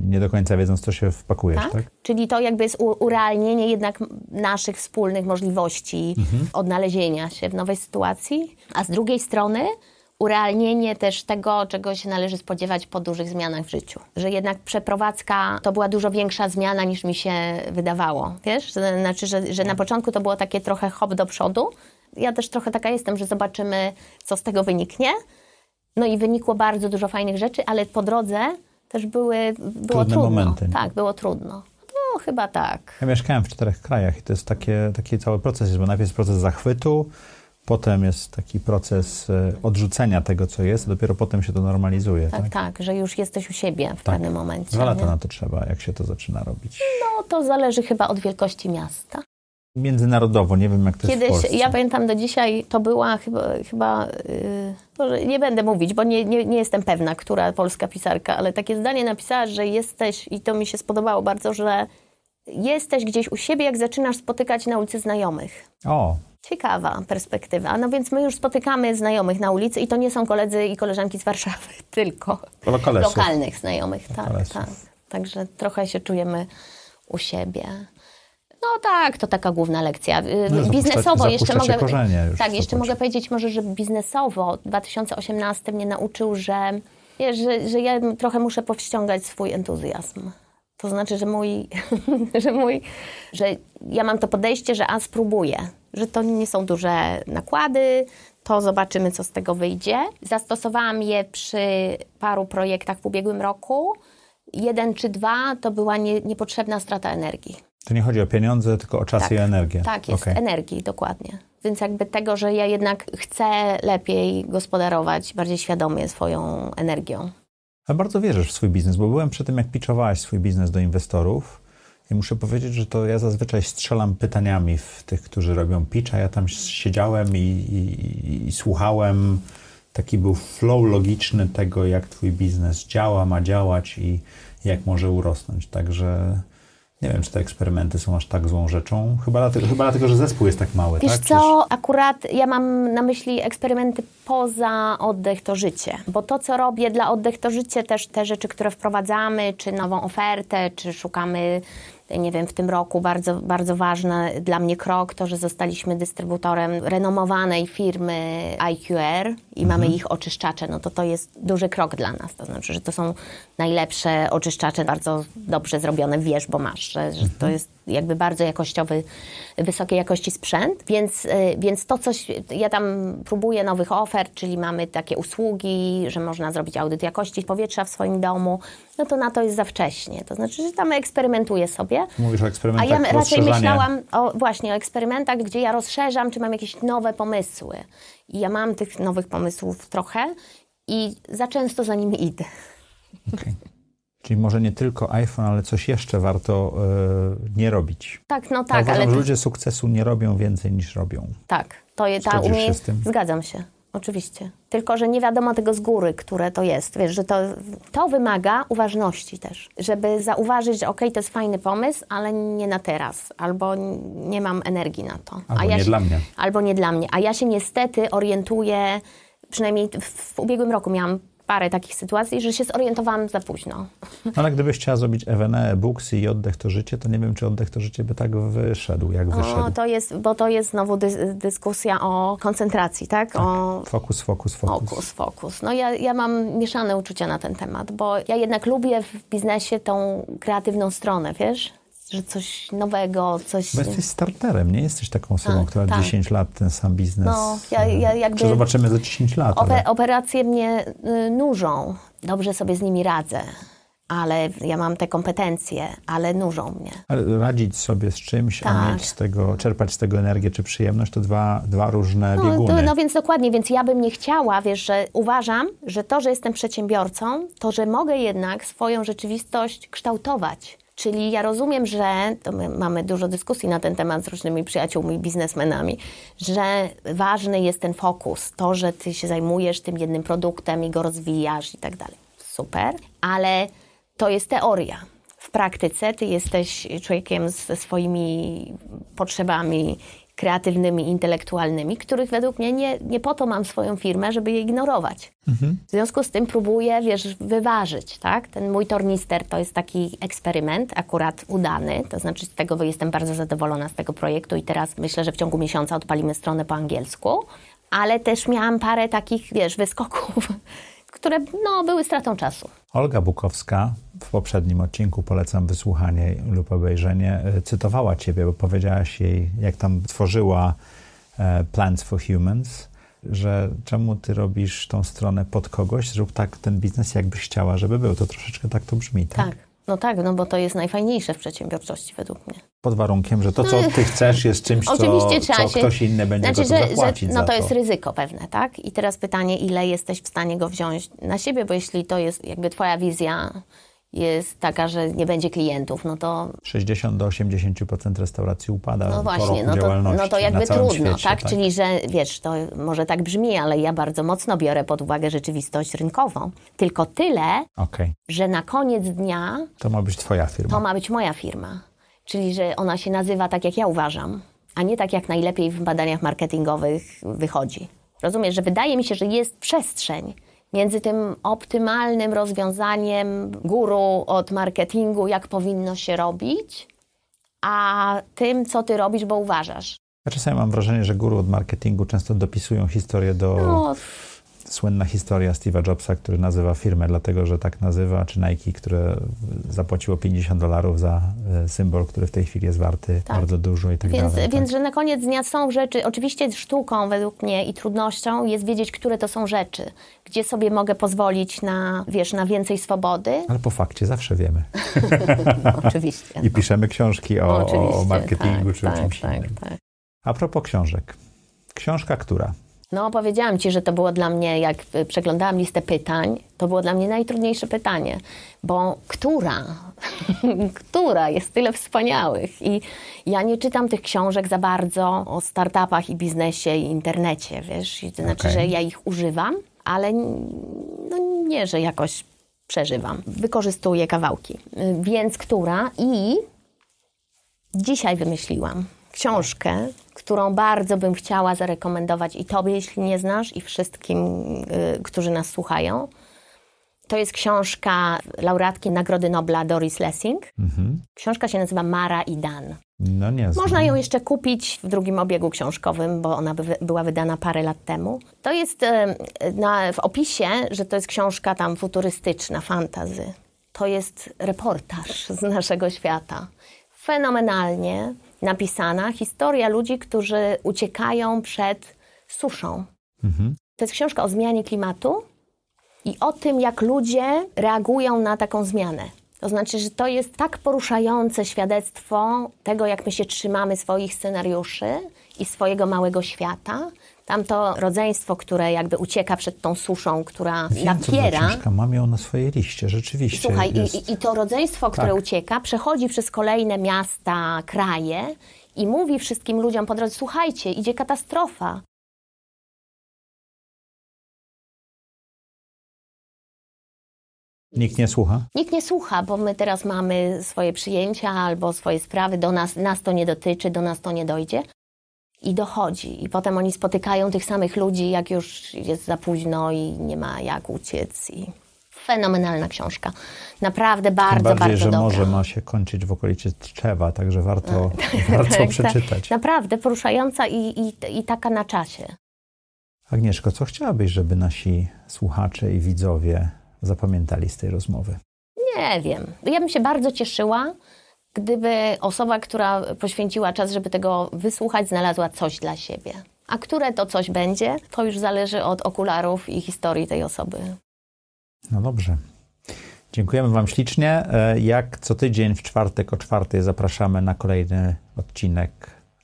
nie do końca wiedząc, co się wpakujesz, tak? Tak? Czyli to jakby jest urealnienie jednak naszych wspólnych możliwości odnalezienia się w nowej sytuacji, a z drugiej strony urealnienie też tego, czego się należy spodziewać po dużych zmianach w życiu. Że jednak przeprowadzka to była dużo większa zmiana niż mi się wydawało. Wiesz? Znaczy, że, że na początku to było takie trochę hop do przodu. Ja też trochę taka jestem, że zobaczymy, co z tego wyniknie. No i wynikło bardzo dużo fajnych rzeczy, ale po drodze też były, było Trudne trudno. momenty. Tak, było trudno. No chyba tak. Ja mieszkałem w czterech krajach i to jest takie, taki cały proces, jest, bo najpierw jest proces zachwytu, potem jest taki proces e, odrzucenia tego, co jest, dopiero potem się to normalizuje, tak? Tak, tak, że już jesteś u siebie w Tak. pewnym momencie. Dwa lata nie? na to trzeba, jak się to zaczyna robić. No to zależy chyba od wielkości miasta. Międzynarodowo, nie wiem jak to jest w Kiedyś, ja pamiętam do dzisiaj, to była chyba, chyba yy, nie będę mówić, bo nie, nie, nie jestem pewna, która polska pisarka, ale takie zdanie napisała, że jesteś, i to mi się spodobało bardzo, że jesteś gdzieś u siebie, jak zaczynasz spotykać na ulicy znajomych. O, Ciekawa perspektywa. No więc my już spotykamy znajomych na ulicy i to nie są koledzy i koleżanki z Warszawy, tylko lokalesów. lokalnych znajomych. Tak, Lokalesów. tak. Także trochę się czujemy u siebie. No tak, to taka główna lekcja. Y, no, biznesowo jeszcze mogę. tak, jeszcze mogę powiedzieć może, że biznesowo 2018 mnie nauczył, że, że, że ja trochę muszę powściągać swój entuzjazm. To znaczy, że mój, że mój, że ja mam to podejście, że a spróbuję, że to nie są duże nakłady, to zobaczymy, co z tego wyjdzie. Zastosowałam je przy paru projektach w ubiegłym roku. Jeden czy dwa to była nie, niepotrzebna strata energii. To nie chodzi o pieniądze, tylko o czas tak, i energię. Tak, jest okay. energii, dokładnie. Więc jakby tego, że ja jednak chcę lepiej gospodarować bardziej świadomie swoją energią. A bardzo wierzysz w swój biznes, bo byłem przy tym, jak pitchowałaś swój biznes do inwestorów i muszę powiedzieć, że to ja zazwyczaj strzelam pytaniami w tych, którzy robią pitch, a ja tam siedziałem i, i, i słuchałem. Taki był flow logiczny tego, jak twój biznes działa, ma działać i jak może urosnąć. Także nie wiem, czy te eksperymenty są aż tak złą rzeczą. Chyba dlatego, chyba dlatego że zespół jest tak mały. Wiesz tak? co, akurat ja mam na myśli eksperymenty poza oddech to życie. Bo to, co robię dla oddech to życie, też te rzeczy, które wprowadzamy, czy nową ofertę, czy szukamy nie wiem, w tym roku bardzo, bardzo ważny dla mnie krok, to, że zostaliśmy dystrybutorem renomowanej firmy IQR i mhm. mamy ich oczyszczacze, no to to jest duży krok dla nas. To znaczy, że to są najlepsze oczyszczacze, bardzo dobrze zrobione, wiesz, bo masz, że, że to mhm. jest jakby bardzo jakościowy, wysokiej jakości sprzęt, więc, y, więc to coś, ja tam próbuję nowych ofert, czyli mamy takie usługi, że można zrobić audyt jakości powietrza w swoim domu, no to na to jest za wcześnie. To znaczy, że tam eksperymentuję sobie. Mówisz o eksperymentach A ja raczej myślałam o, właśnie o eksperymentach, gdzie ja rozszerzam, czy mam jakieś nowe pomysły. I ja mam tych nowych pomysłów trochę i za często za nimi idę. Okay. Czyli może nie tylko iPhone, ale coś jeszcze warto y, nie robić. Tak, no tak. Ja uważam, ale że ludzie sukcesu nie robią więcej niż robią. Tak, to jest ta umie... się z tym? Zgadzam się. Oczywiście. Tylko, że nie wiadomo tego z góry, które to jest. Wiesz, że to, to wymaga uważności też, żeby zauważyć, że okej, okay, to jest fajny pomysł, ale nie na teraz, albo nie mam energii na to. Albo ja nie się, dla mnie. Albo nie dla mnie. A ja się niestety orientuję, przynajmniej w, w ubiegłym roku miałam parę takich sytuacji, że się zorientowałam za późno. Ale gdybyś chciała zrobić Ewenę, Booksy i Oddech to Życie, to nie wiem, czy Oddech to Życie by tak wyszedł, jak wyszedł. O, to jest, bo to jest znowu dy, dyskusja o koncentracji, tak? tak. O... Fokus, fokus, fokus. Fokus, fokus. No ja, ja mam mieszane uczucia na ten temat, bo ja jednak lubię w biznesie tą kreatywną stronę, wiesz? Że coś nowego, coś... Bo jesteś starterem, nie jesteś taką osobą, tak, która tak. 10 lat ten sam biznes... No, ja, ja jakby... Czy zobaczymy za 10 lat, ope ale... Operacje mnie y, nużą, dobrze sobie z nimi radzę, ale ja mam te kompetencje, ale nużą mnie. Ale radzić sobie z czymś, tak. a mieć z tego, czerpać z tego energię czy przyjemność, to dwa, dwa różne no, bieguny. No, no więc dokładnie, więc ja bym nie chciała, wiesz, że uważam, że to, że jestem przedsiębiorcą, to, że mogę jednak swoją rzeczywistość kształtować Czyli ja rozumiem, że mamy dużo dyskusji na ten temat z różnymi przyjaciółmi, biznesmenami, że ważny jest ten fokus, to, że ty się zajmujesz tym jednym produktem i go rozwijasz i tak dalej. Super, ale to jest teoria. W praktyce ty jesteś człowiekiem ze swoimi potrzebami, kreatywnymi, intelektualnymi, których według mnie nie, nie po to mam swoją firmę, żeby je ignorować. Mhm. W związku z tym próbuję, wiesz, wyważyć, tak? Ten mój tornister to jest taki eksperyment, akurat udany, to znaczy z tego jestem bardzo zadowolona z tego projektu i teraz myślę, że w ciągu miesiąca odpalimy stronę po angielsku, ale też miałam parę takich, wiesz, wyskoków, które no, były stratą czasu. Olga Bukowska w poprzednim odcinku, polecam wysłuchanie lub obejrzenie, e, cytowała Ciebie, bo powiedziałaś jej, jak tam tworzyła e, Plans for Humans, że czemu Ty robisz tą stronę pod kogoś, zrób tak ten biznes, jakbyś chciała, żeby był. To troszeczkę tak to brzmi, tak? Tak. No tak, no bo to jest najfajniejsze w przedsiębiorczości według mnie. Pod warunkiem, że to, co ty chcesz, jest czymś, co, co się... ktoś inny będzie znaczy, że, zapłacić że, No to, to jest ryzyko pewne, tak? I teraz pytanie, ile jesteś w stanie go wziąć na siebie, bo jeśli to jest jakby twoja wizja jest taka, że nie będzie klientów, no to... 60 do 80% restauracji upada no właśnie, no to, no to jakby trudno, świecie, tak? tak? Czyli, że wiesz, to może tak brzmi, ale ja bardzo mocno biorę pod uwagę rzeczywistość rynkową. Tylko tyle, okay. że na koniec dnia... To ma być twoja firma. To ma być moja firma. Czyli, że ona się nazywa tak, jak ja uważam, a nie tak, jak najlepiej w badaniach marketingowych wychodzi. Rozumiesz, że wydaje mi się, że jest przestrzeń między tym optymalnym rozwiązaniem guru od marketingu, jak powinno się robić, a tym, co ty robisz, bo uważasz. Ja czasami mam wrażenie, że guru od marketingu często dopisują historię do... No, słynna historia Steve'a Jobsa, który nazywa firmę dlatego, że tak nazywa, czy Nike, które zapłaciło 50 dolarów za e, symbol, który w tej chwili jest warty tak. bardzo dużo i tak więc, dalej. Więc, tak? że na koniec dnia są rzeczy, oczywiście sztuką według mnie i trudnością jest wiedzieć, które to są rzeczy, gdzie sobie mogę pozwolić na, wiesz, na więcej swobody. Ale po fakcie zawsze wiemy. oczywiście. I piszemy książki o, o marketingu tak, czy tak, o czymś tak, innym. Tak. A propos książek. Książka która? No, powiedziałam ci, że to było dla mnie, jak y, przeglądałam listę pytań, to było dla mnie najtrudniejsze pytanie, bo która, która jest tyle wspaniałych i ja nie czytam tych książek za bardzo o startupach i biznesie i internecie, wiesz, to znaczy, okay. że ja ich używam, ale no nie, że jakoś przeżywam. Wykorzystuję kawałki. Y, więc która i dzisiaj wymyśliłam książkę, którą bardzo bym chciała zarekomendować i Tobie, jeśli nie znasz, i wszystkim, y, którzy nas słuchają. To jest książka laureatki Nagrody Nobla Doris Lessing. Mhm. Książka się nazywa Mara i Dan. No nie Można ją jeszcze kupić w drugim obiegu książkowym, bo ona by, była wydana parę lat temu. To jest y, na, w opisie, że to jest książka tam futurystyczna, fantazy. To jest reportaż z naszego świata. Fenomenalnie napisana historia ludzi, którzy uciekają przed suszą. Mhm. To jest książka o zmianie klimatu i o tym, jak ludzie reagują na taką zmianę. To znaczy, że to jest tak poruszające świadectwo tego, jak my się trzymamy swoich scenariuszy i swojego małego świata, Tamto rodzeństwo, które jakby ucieka przed tą suszą, która Wiem, napiera. Co książka. Mam ją na swojej liście, rzeczywiście. Słuchaj, jest... i, i, to rodzeństwo, które tak. ucieka, przechodzi przez kolejne miasta, kraje i mówi wszystkim ludziom po drodze: Słuchajcie, idzie katastrofa. Nikt nie słucha? Nikt nie słucha, bo my teraz mamy swoje przyjęcia albo swoje sprawy, do nas, nas to nie dotyczy, do nas to nie dojdzie i dochodzi. I potem oni spotykają tych samych ludzi, jak już jest za późno i nie ma jak uciec. I fenomenalna książka. Naprawdę bardzo, Tym bardziej, bardzo że dobra. może ma się kończyć w okolicy Tczewa, także warto, tak, warto tak, przeczytać. Naprawdę poruszająca i, i, i taka na czasie. Agnieszko, co chciałabyś, żeby nasi słuchacze i widzowie zapamiętali z tej rozmowy? Nie wiem. Ja bym się bardzo cieszyła, gdyby osoba, która poświęciła czas, żeby tego wysłuchać, znalazła coś dla siebie. A które to coś będzie, to już zależy od okularów i historii tej osoby. No dobrze. Dziękujemy Wam ślicznie. E, jak co tydzień w czwartek o czwartej zapraszamy na kolejny odcinek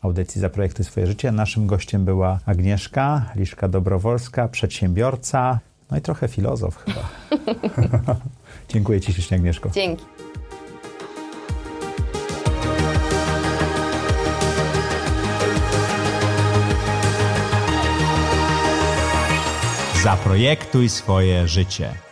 audycji Zaprojektuj swoje życie. Naszym gościem była Agnieszka Liszka-Dobrowolska, przedsiębiorca, no i trochę filozof chyba. Dziękuję Ci ślicznie, Agnieszko. Dzięki. Zaprojektuj swoje życie.